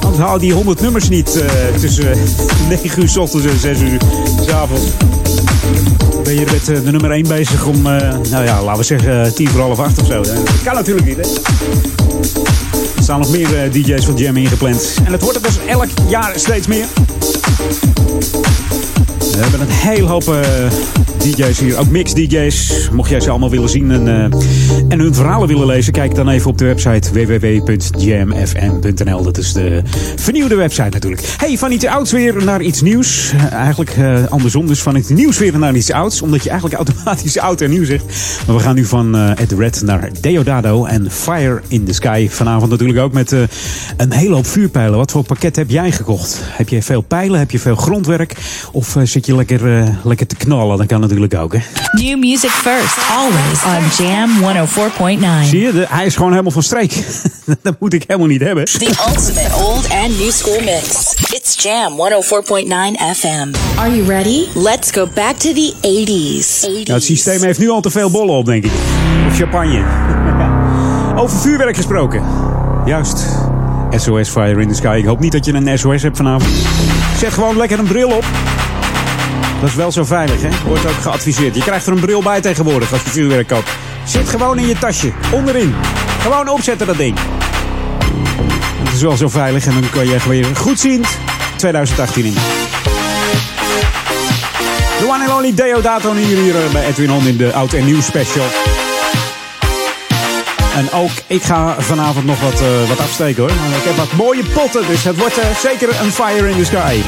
Anders haal die 100 nummers niet uh, tussen 9 uur s ochtends en 6 uur s avonds. Ben je met de nummer 1 bezig om, nou ja, laten we zeggen, 10 voor half 8 of zo. Dat kan natuurlijk niet, hè? Er staan nog meer DJ's van Jam ingepland. En het wordt er dus elk jaar steeds meer. We hebben een hele hoop uh, DJ's hier, ook mix DJ's. Mocht jij ze allemaal willen zien en, uh, en hun verhalen willen lezen, kijk dan even op de website www.jamfm.nl. Dat is de vernieuwde website natuurlijk. Hey, van iets ouds weer naar iets nieuws. Uh, eigenlijk andersom, dus van iets nieuws weer naar iets ouds. Omdat je eigenlijk automatisch oud en nieuw zegt. Maar we gaan nu van Ed Red naar Deodado en Fire in the Sky. Vanavond natuurlijk ook met een hele hoop vuurpijlen. Wat voor pakket heb jij gekocht? Heb je veel pijlen? Heb je veel grondwerk? Of zit je lekker, lekker te knallen? Dat kan natuurlijk ook, hè? New music first, always on Jam 104.9. Zie je, de, hij is gewoon helemaal van streek. dat moet ik helemaal niet hebben. The ultimate old and new school mix. It's Jam 104.9 FM. Are you ready? Let's go back to the 80s. 80s. Nou, het systeem heeft nu al te veel bollen op, denk ik. Of champagne. Over vuurwerk gesproken. Juist. SOS Fire in the Sky. Ik hoop niet dat je een SOS hebt vanavond. Zet gewoon lekker een bril op. Dat is wel zo veilig, hè? Wordt ook geadviseerd. Je krijgt er een bril bij tegenwoordig als je vuurwerk koopt. Zit gewoon in je tasje, onderin. Gewoon opzetten dat ding. Het is wel zo veilig en dan kan je echt weer goed zien 2018 in. The one and only Deodato hier, hier bij Edwin On in de Oud en Nieuw special. En ook ik ga vanavond nog wat, uh, wat afsteken hoor. Ik heb wat mooie potten, dus het wordt uh, zeker een fire in the sky.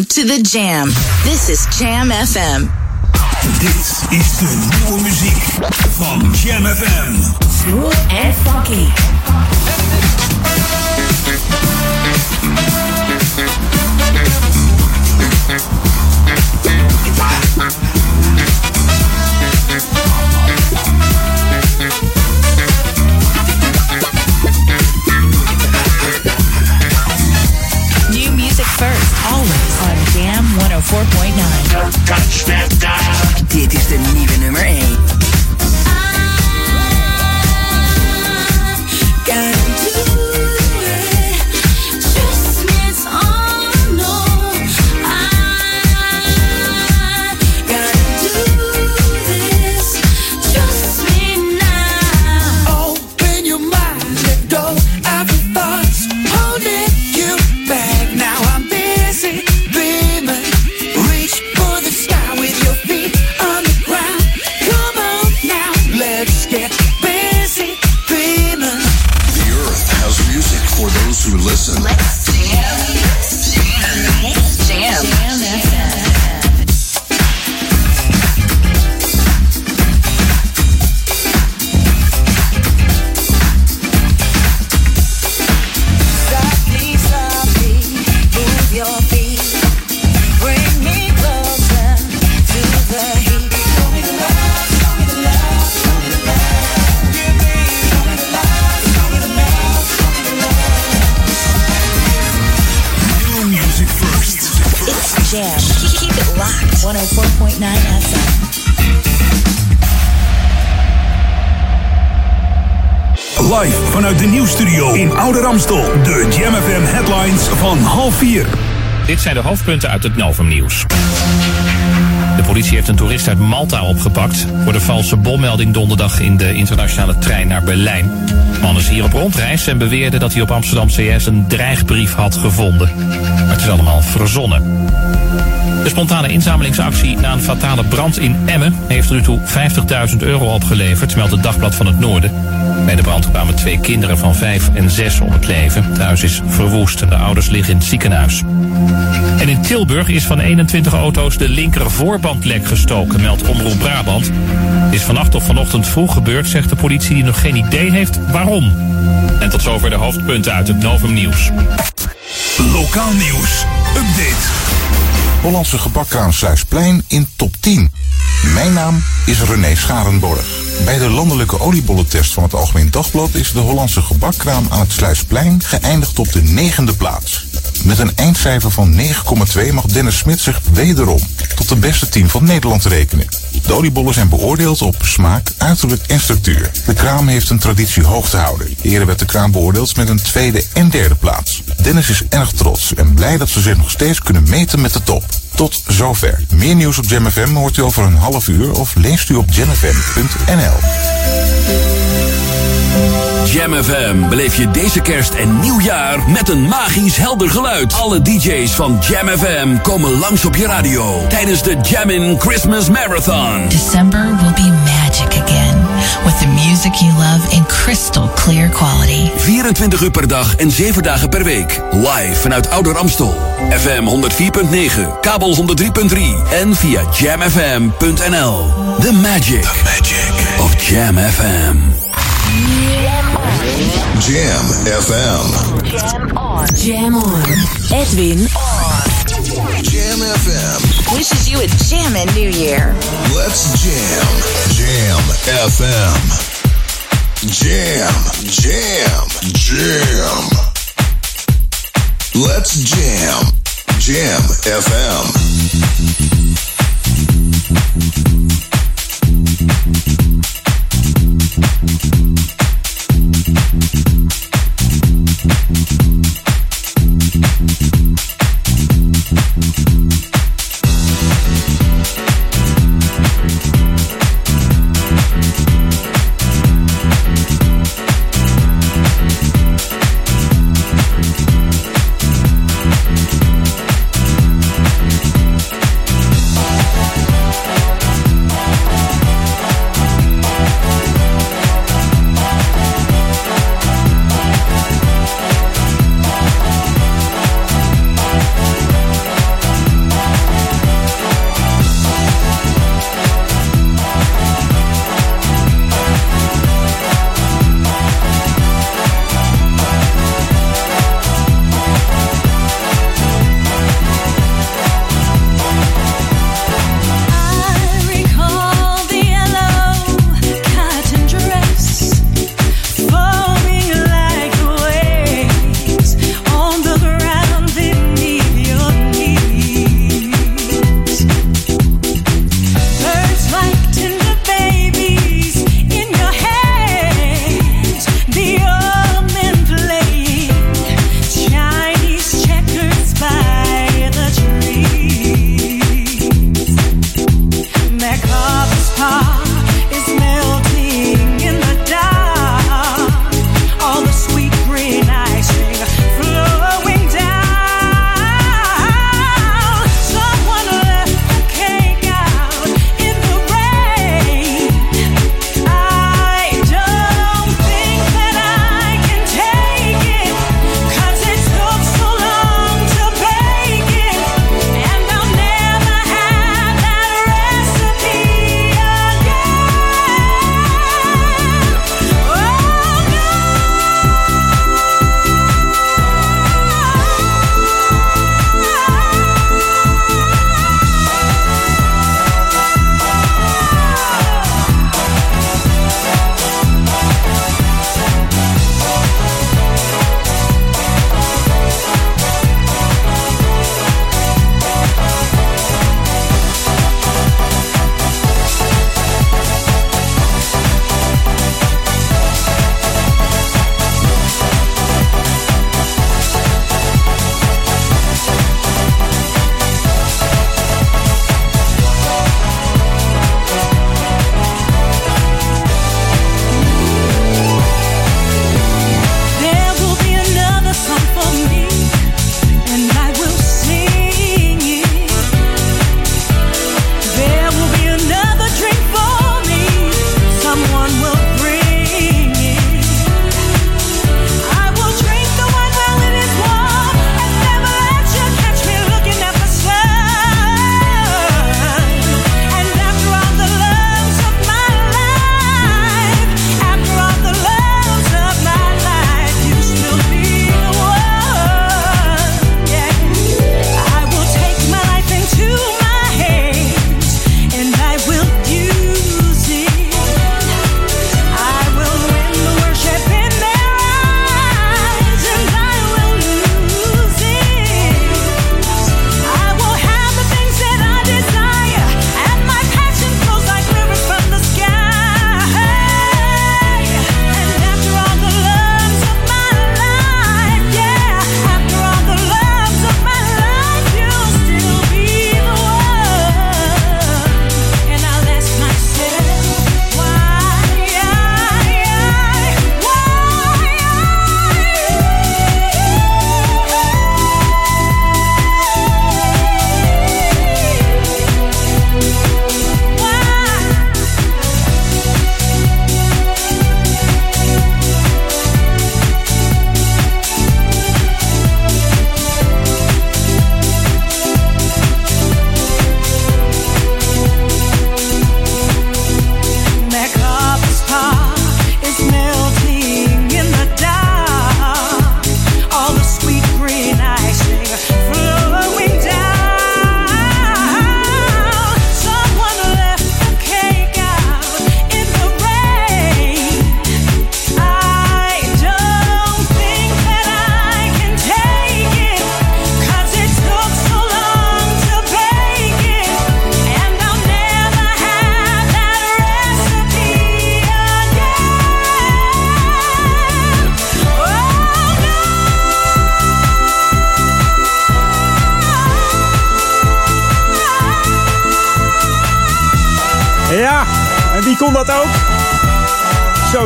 Welcome to the Jam. This is Jam FM. Dit is de nieuwe muziek van Jam FM. Smooth and funky. Hoofdpunten uit het Novum nieuws. De politie heeft een toerist uit Malta opgepakt voor de valse bommelding donderdag in de internationale trein naar Berlijn. De man is hier op rondreis en beweerde dat hij op Amsterdam CS een dreigbrief had gevonden. Maar het is allemaal verzonnen. De spontane inzamelingsactie na een fatale brand in Emmen heeft tot nu toe 50.000 euro opgeleverd, meldt het Dagblad van het Noorden. Bij de brand kwamen twee kinderen van 5 en 6 om het leven. Het huis is verwoest en de ouders liggen in het ziekenhuis. En in Tilburg is van 21 auto's de linker voorbandlek gestoken, meldt Omroep Brabant. Is vannacht of vanochtend vroeg gebeurd, zegt de politie die nog geen idee heeft waarom. En tot zover de hoofdpunten uit het Novum Nieuws. Lokaal nieuws. Update. Hollandse gebakkraam Sluisplein in top 10. Mijn naam is René Scharenborg. Bij de landelijke oliebollentest van het Algemeen Dagblad is de Hollandse gebakkraam aan het Sluisplein geëindigd op de negende plaats. Met een eindcijfer van 9,2 mag Dennis Smit zich wederom tot de beste team van Nederland rekenen. De oliebollen zijn beoordeeld op smaak, uiterlijk en structuur. De kraam heeft een traditie hoog te houden. Eerder werd de kraam beoordeeld met een tweede en derde plaats. Dennis is erg trots en blij dat ze zich nog steeds kunnen meten met de top. Tot zover. Meer nieuws op Jam FM hoort u over een half uur of leest u op jamfm.nl. Jam FM beleef je deze kerst en nieuwjaar met een magisch helder geluid. Alle DJ's van Jam FM komen langs op je radio tijdens de Jammin' Christmas Marathon. December will be magic with the music you love in crystal clear quality. 24 uur per dag en 7 dagen per week. Live vanuit Ouder Amstel. FM 104.9, kabel 103.3 en via jamfm.nl. The magic, The magic of Jam FM. Jam FM. Jam on. Jam on. Edwin on. FM. Wishes you a jammin' new year. Let's jam. Jam FM. Jam, jam, jam. Let's jam. Jam FM.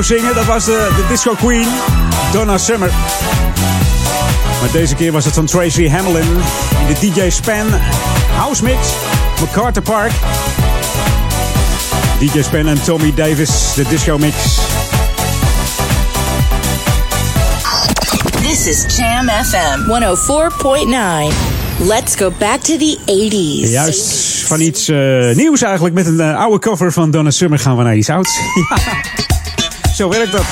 Zingen, dat was de, de disco queen, Donna Summer. Maar deze keer was het van Tracy Hamlin in de DJ Span House Mix, MacArthur Park. DJ Span en Tommy Davis, de disco mix. This is Jam FM 104.9. Let's go back to the 80s. Juist, van iets eh, nieuws eigenlijk. Met een eh, oude cover van Donna Summer gaan we naar iets ouds. Zo werkt dat.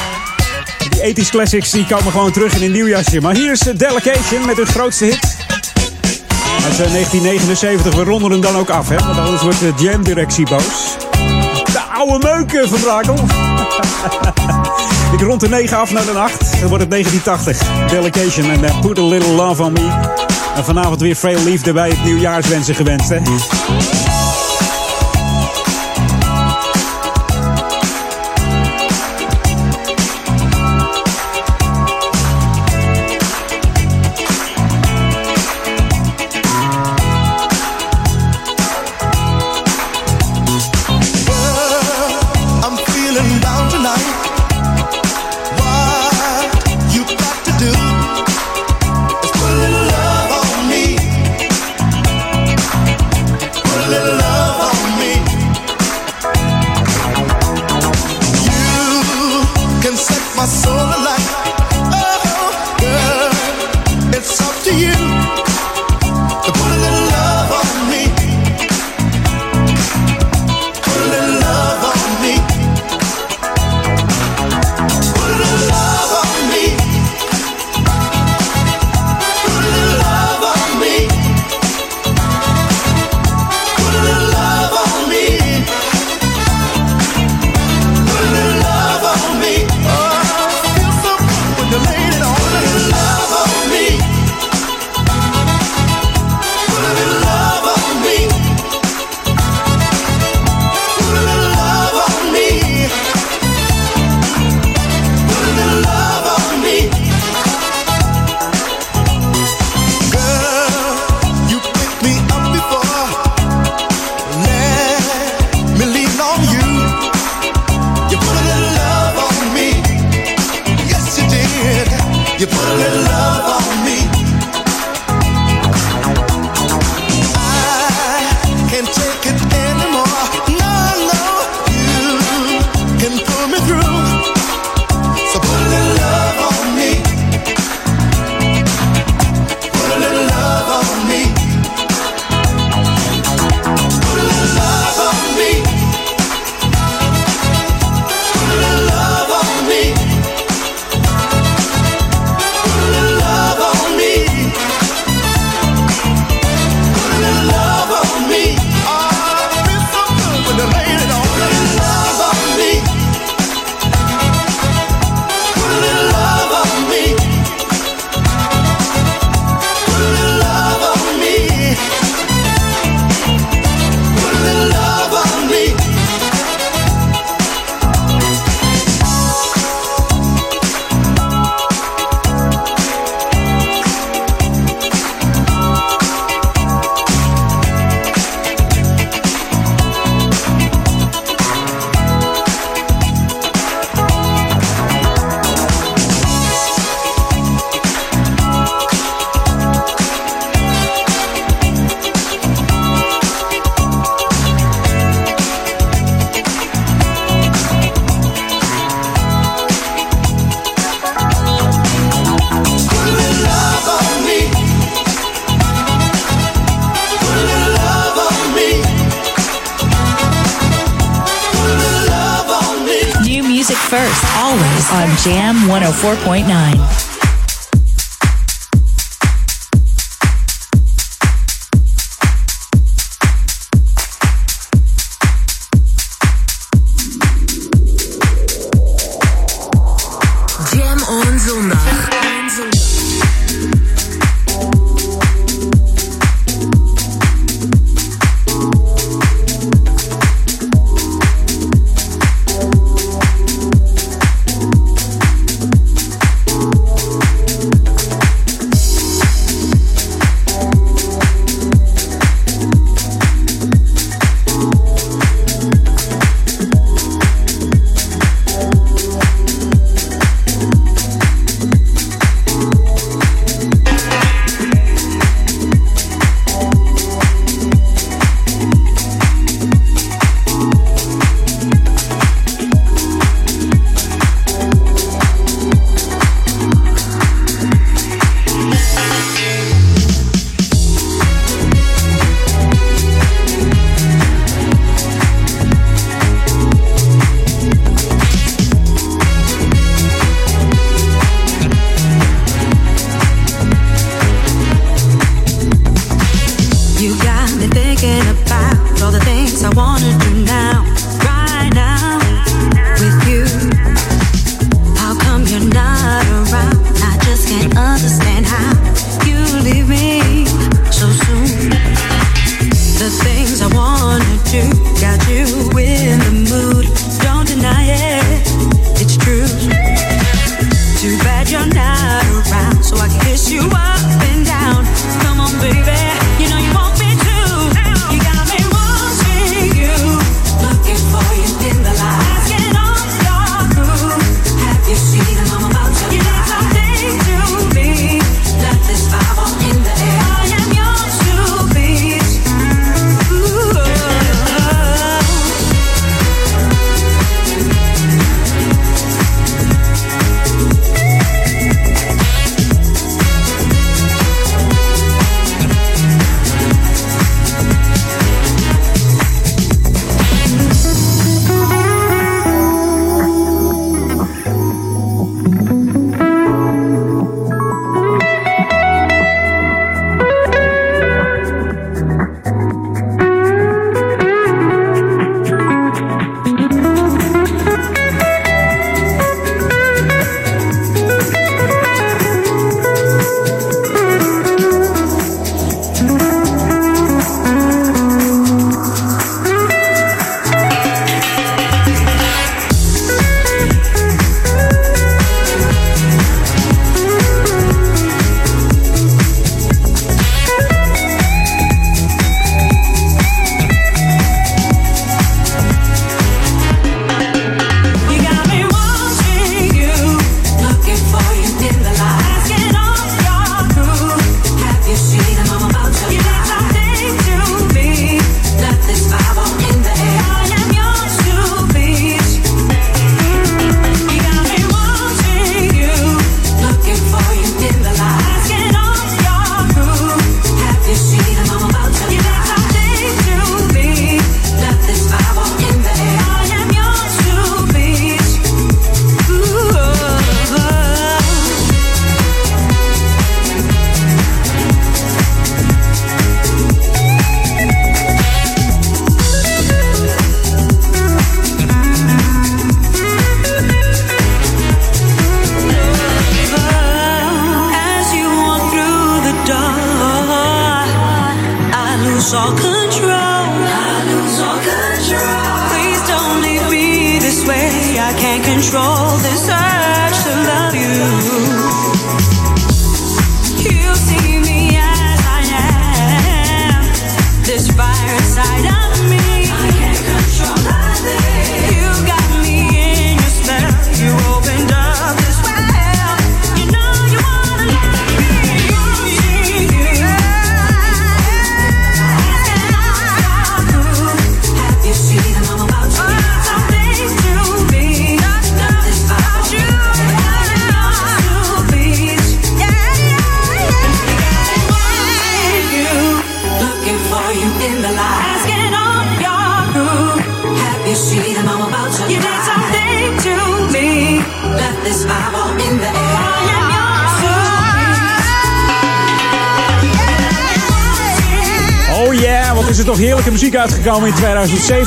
Die 80s classics die komen gewoon terug in een nieuw jasje. Maar hier is eh, Delegation met hun grootste hit. Uit eh, 1979. We ronden hem dan ook af, hè? Want anders wordt de jam-directie boos. De oude meuken van Brakel. Ik rond de 9 af naar de 8. Dan wordt het 1980. Delegation en eh, Put a Little Love on Me. En vanavond weer veel liefde bij het nieuwjaarswensen gewenst, hè?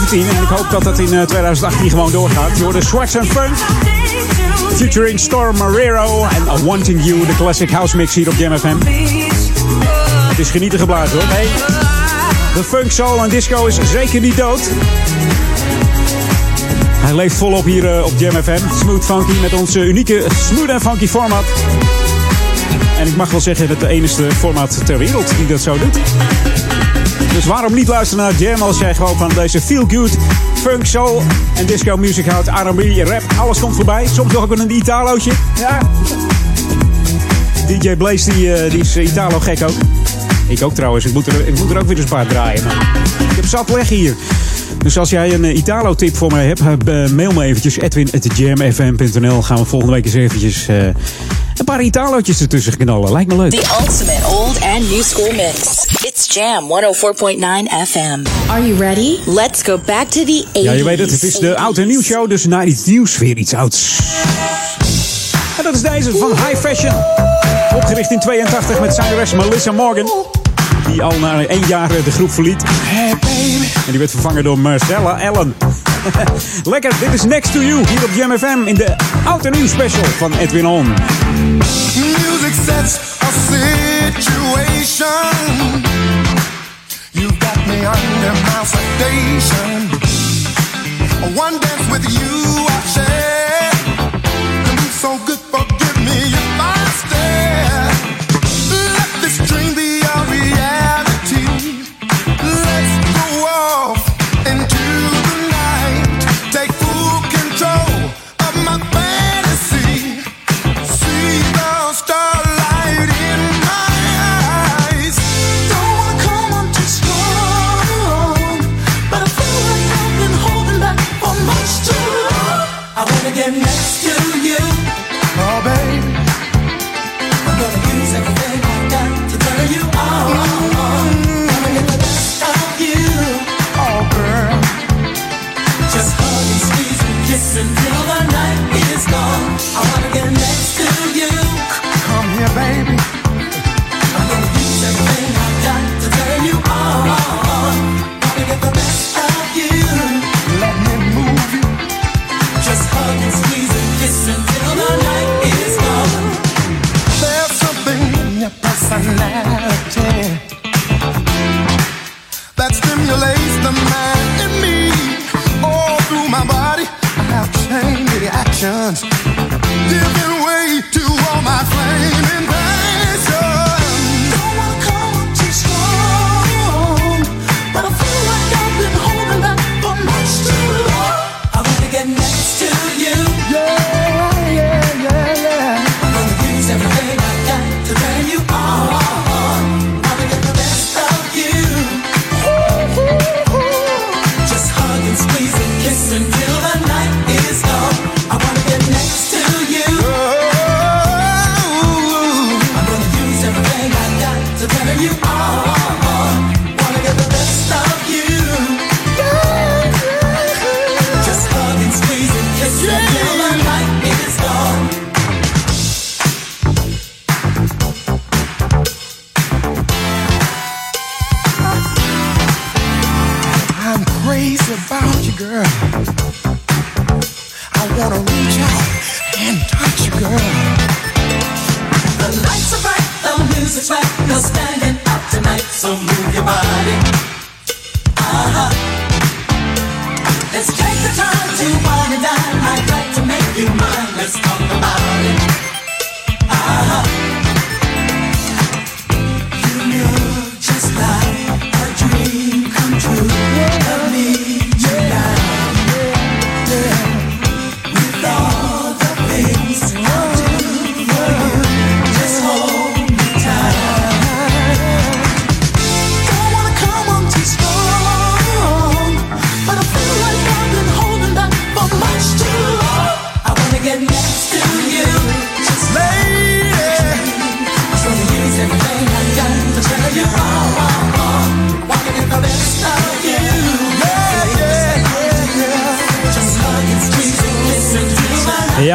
2017. En ik hoop dat dat in eh, 2018 gewoon doorgaat. Je hoorde Sweats and Funk. Featuring Storm Marrero en Wanting You, de classic house mix hier op Jam FM. Het is genieten geblazen hoor. Nee, de funk, soul en disco is zeker niet dood. Hij leeft volop hier eh, op Jam FM. Smooth Funky met ons eh, unieke smooth en funky format. En ik mag wel zeggen dat de enige format ter wereld die dat zo doet. Dus waarom niet luisteren naar Jam als jij gewoon van deze feel good, funk, soul en disco music houdt, R&B, rap, alles komt voorbij. Soms ook een Italootje. Ja. DJ Blaze die, eh, die is Italo gek ook. Ik ook trouwens. Ik moet, er, ik moet er ook weer eens een paar draaien. Maar ik heb zat leggen hier. Dus als jij een eh, Italo-tip voor mij hebt, eh, mail me eventjes. Edwin.jamfm.nl Gaan we volgende week eens eventjes eh, een paar Italootjes ertussen knallen. Lijkt me leuk. The ultimate old and new school mix. It's Jam 104.9 FM. Are you ready? Let's go back to the 80s. Ja, je weet het. Het is de oud en nieuw show. Dus na iets nieuws weer iets ouds. En dat is deze van High Fashion. Opgericht in 82 met zangeres Melissa Morgan. Die al na één jaar de groep verliet. En die werd vervangen door Marcella Allen. Lekker, dit is Next to You hier op Jam FM in de oud en nieuw special van Edwin On. Music sets a situation. You got me under my sedation. One dance with you I share. So good, forgive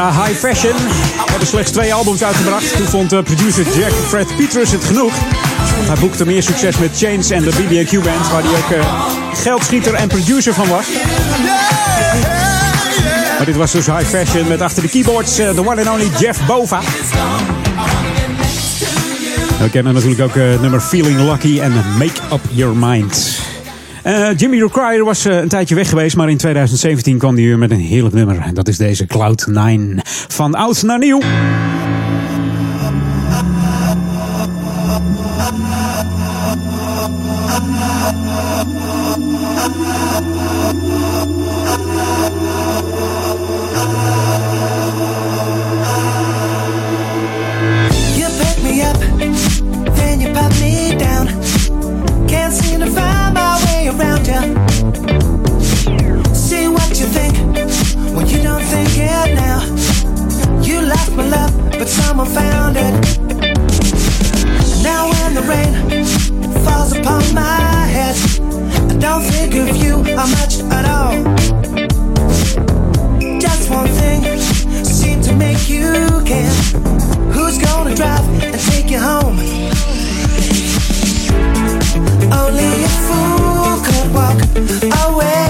High Fashion hebben slechts twee albums uitgebracht. Toen vond eh, producer Jack Fred Petrus het genoeg. Hij boekte meer succes met Chains en de BB&Q Band, waar hij ook eh, geldschieter en producer van was. Maar dit was dus High Fashion met achter de keyboards eh, de one and only Jeff Bova. We kennen natuurlijk ook eh, het nummer Feeling Lucky en Make Up Your Mind. Eh, Jimmy Jockryer was eh, een tijdje weg geweest, maar in 2017 kwam hij weer met een heerlijk nummer. En dat is deze Cloud9. Van oud naar nieuw. Way. See what you think when you don't think it now. You lost my love, but someone found it. Now when the rain falls upon my head, I don't think of you how much at all. Just one thing seemed to make you care. Who's gonna drive and take you home? Only a fool away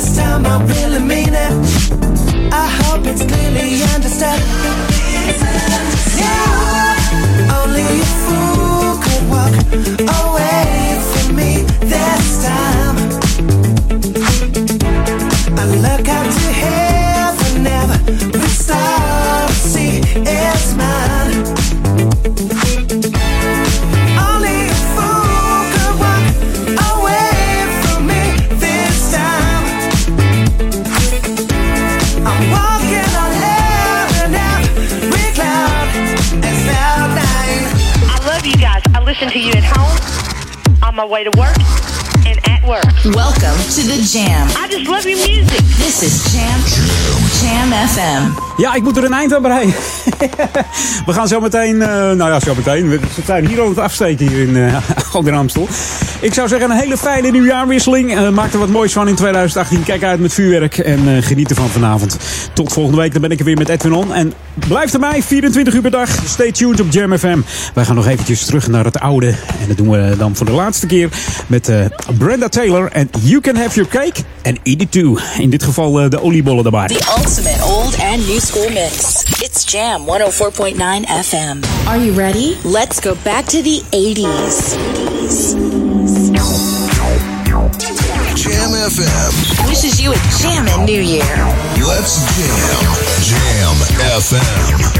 this time I really mean it. I hope it's clearly understood. My way to work, and at work. Welcome to the Jam. I just love your music. This is Jam Jam FM. Ja, ik moet er een eind aan breien. We gaan zo meteen, eh, nou ja, zo meteen. We zijn hier aan het afsteken hier in uh, Alder Amstel. Ik zou zeggen, een hele fijne nieuwjaarwisseling. Eh, maak er wat moois van in 2018. Kijk uit met vuurwerk en eh, geniet ervan vanavond. Tot volgende week, dan ben ik er weer met Edwin On. En blijf erbij, 24 uur per dag. Stay tuned op Jam FM. Wij gaan nog eventjes terug naar het oude. En dat doen we dan voor de laatste keer met eh, Brenda Taylor. En You Can Have Your Cake and Eat It Too. In dit geval eh, de oliebollen erbij. The ultimate old and new school mix. It's Jam 104.9 FM. Are you ready? Let's go back to the 80s. FM wishes you a jammin' new year. Let's jam. Jam FM.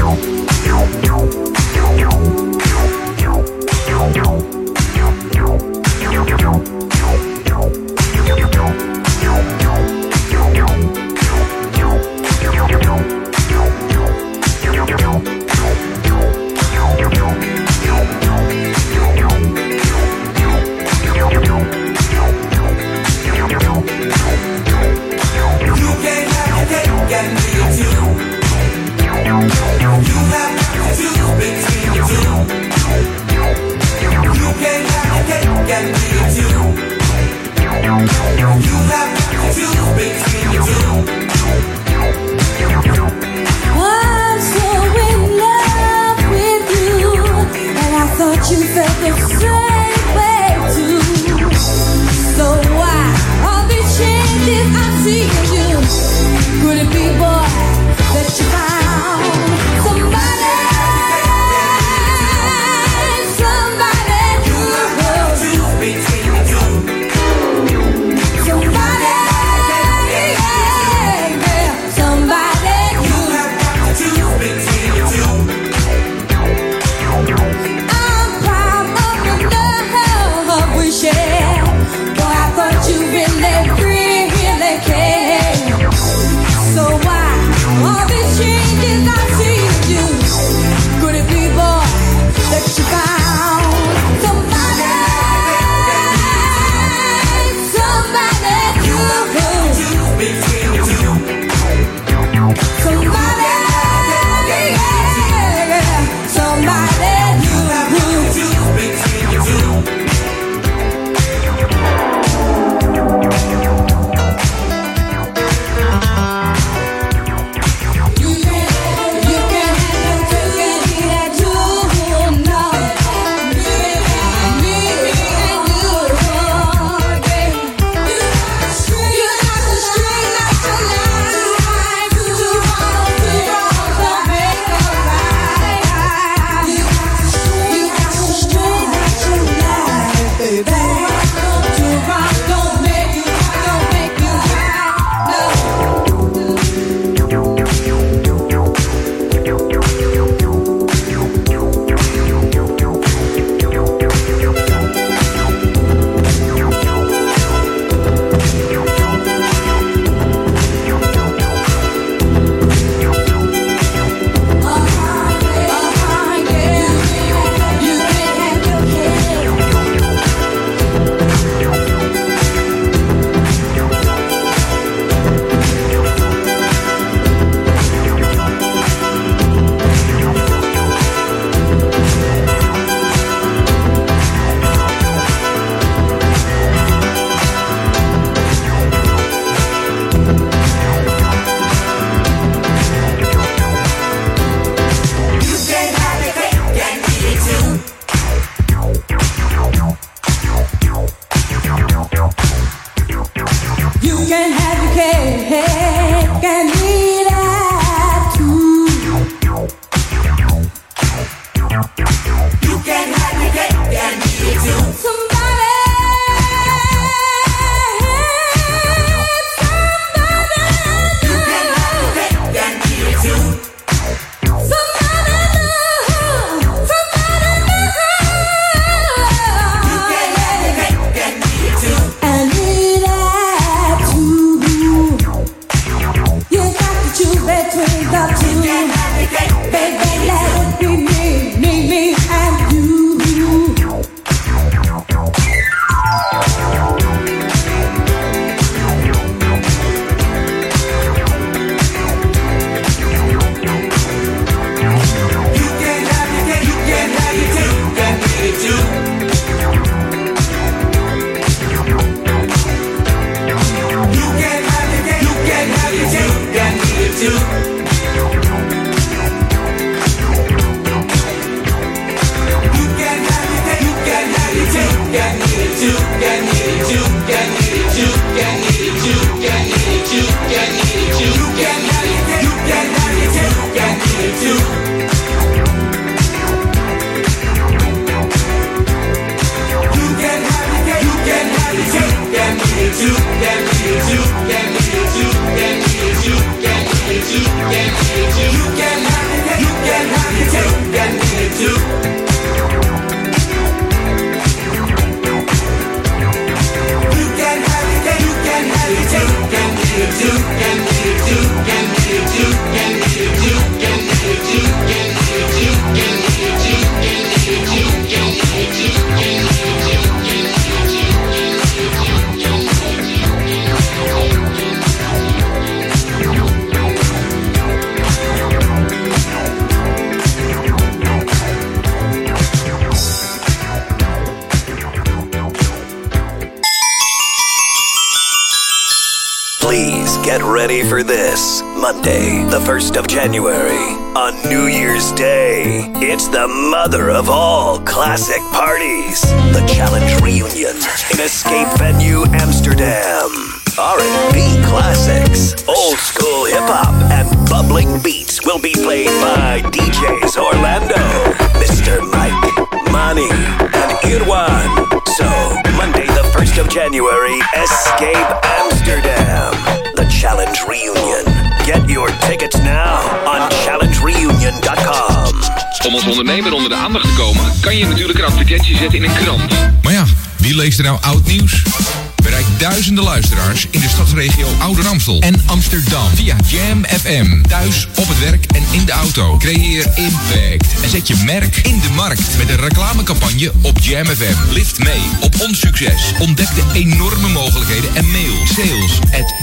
Thuis, op het werk en in de auto. Creëer impact en zet je merk in de markt met een reclamecampagne op Jam FM. Lift mee op ons succes. Ontdek de enorme mogelijkheden en mail sales at.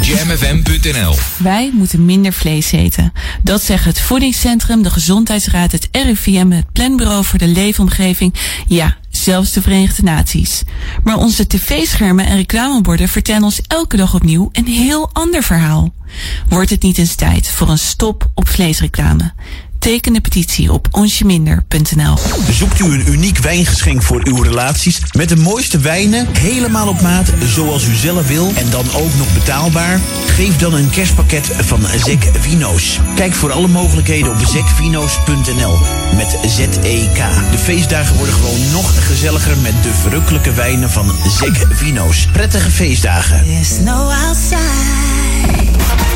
Wij moeten minder vlees eten. Dat zeggen het Voedingscentrum, de Gezondheidsraad, het RIVM, het Planbureau voor de Leefomgeving. Ja, zelfs de Verenigde Naties. Maar onze tv-schermen en reclameborden vertellen ons elke dag opnieuw een heel ander verhaal. Wordt het niet eens tijd voor een stop op vleesreclame? Teken de petitie op onsjeminder.nl. Zoekt u een uniek wijngeschenk voor uw relaties met de mooiste wijnen, helemaal op maat, zoals u zelf wil en dan ook nog betaalbaar? Geef dan een kerstpakket van Zek Vino's. Kijk voor alle mogelijkheden op zekvino's.nl met Z-E-K. De feestdagen worden gewoon nog gezelliger met de verrukkelijke wijnen van Zek Vino's. Prettige feestdagen. There's no outside.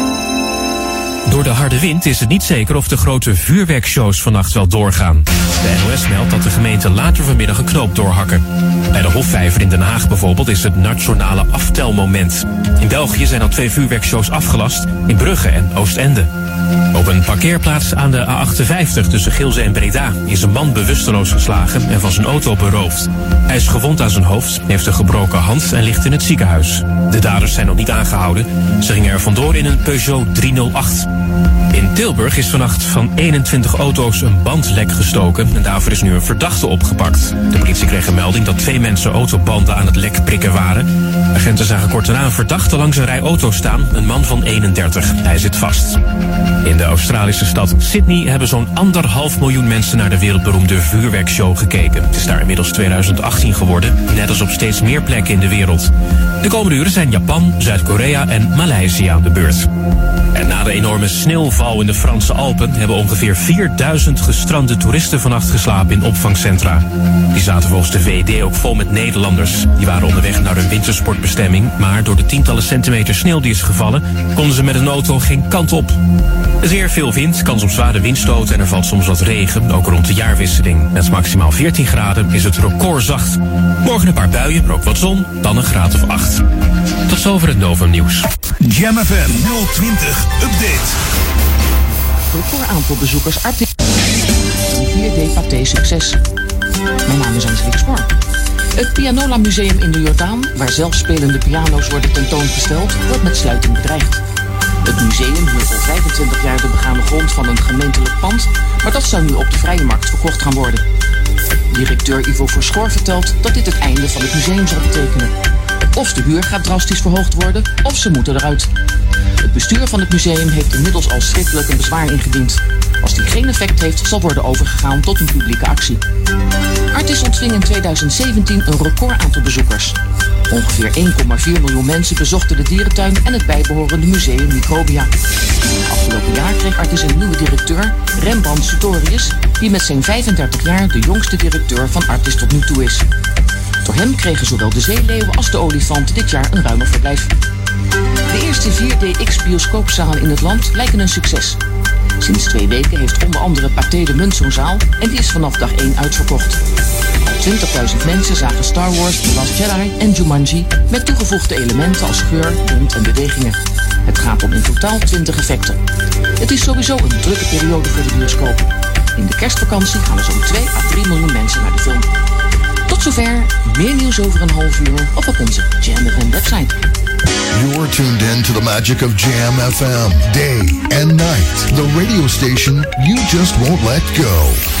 Door de harde wind is het niet zeker of de grote vuurwerkshows vannacht wel doorgaan. De NOS meldt dat de gemeente later vanmiddag een knoop doorhakken. Bij de Hofvijver in Den Haag bijvoorbeeld is het nationale aftelmoment. In België zijn al twee vuurwerkshows afgelast in Brugge en Oostende. Op een parkeerplaats aan de A58 tussen Gilze en Breda is een man bewusteloos geslagen en van zijn auto beroofd. Hij is gewond aan zijn hoofd, heeft een gebroken hand en ligt in het ziekenhuis. De daders zijn nog niet aangehouden. Ze gingen er vandoor in een Peugeot 308. In Tilburg is vannacht van 21 auto's een bandlek gestoken en daarvoor is nu een verdachte opgepakt. De politie kreeg een melding dat twee mensen autobanden aan het lek prikken waren. Agenten zagen kort daarna een verdachte langs een rij auto's staan, een man van 31. Hij zit vast. In de Australische stad Sydney hebben zo'n anderhalf miljoen mensen naar de wereldberoemde vuurwerkshow gekeken. Het is daar inmiddels 2018 geworden, net als op steeds meer plekken in de wereld. De komende uren zijn Japan, Zuid-Korea en Maleisië aan de beurt. En na de enorme sneeuwval in de Franse Alpen hebben ongeveer 4000 gestrande toeristen vannacht geslapen in opvangcentra. Die zaten volgens de VED ook vol met Nederlanders. Die waren onderweg naar hun wintersportbestemming, maar door de tientallen centimeter sneeuw die is gevallen, konden ze met een auto geen kant op. Weer veel wind, kans op zware windstoten en er valt soms wat regen, ook rond de jaarwisseling. Met maximaal 14 graden is het recordzacht. Morgen een paar buien, maar ook wat zon, dan een graad of 8. Tot zover het Novum Nieuws. Jam FM 020 Update. Record aantal bezoekers artiest. Een 4D paté succes. Mijn naam is Angelique Spoor. Het Pianola Museum in de Jordaan, waar zelfspelende piano's worden tentoongesteld, wordt met sluiting bedreigd. Het museum huurt al 25 jaar de begane grond van een gemeentelijk pand, maar dat zou nu op de vrije markt verkocht gaan worden. Directeur Ivo Verschoor vertelt dat dit het einde van het museum zal betekenen. Of de huur gaat drastisch verhoogd worden, of ze moeten eruit. Het bestuur van het museum heeft inmiddels al schriftelijk een bezwaar ingediend. Als die geen effect heeft, zal worden overgegaan tot een publieke actie. Artis ontving in 2017 een record aantal bezoekers. Ongeveer 1,4 miljoen mensen bezochten de dierentuin en het bijbehorende museum Microbia. Afgelopen jaar kreeg Artis een nieuwe directeur, Rembrandt Sutorius, die met zijn 35 jaar de jongste directeur van Artis tot nu toe is. Door hem kregen zowel de zeeleeuwen als de olifanten dit jaar een ruimer verblijf. De eerste 4DX bioscoopzalen in het land lijken een succes. Sinds twee weken heeft onder andere Pathé de Munt zo'n zaal en die is vanaf dag 1 uitverkocht. Al 20.000 mensen zagen Star Wars, The Last Jedi en Jumanji met toegevoegde elementen als geur, wind en bewegingen. Het gaat om in totaal 20 effecten. Het is sowieso een drukke periode voor de bioscoop. In de kerstvakantie gaan er zo'n 2 à 3 miljoen mensen naar de film. Tot zover, meer nieuws over een half uur of op onze Jam FM website. Your tuned in to the magic of Jam FM, day and night. The radio station you just won't let go.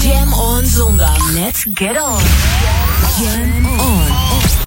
Jam on zondag. Let's get on. Jam on.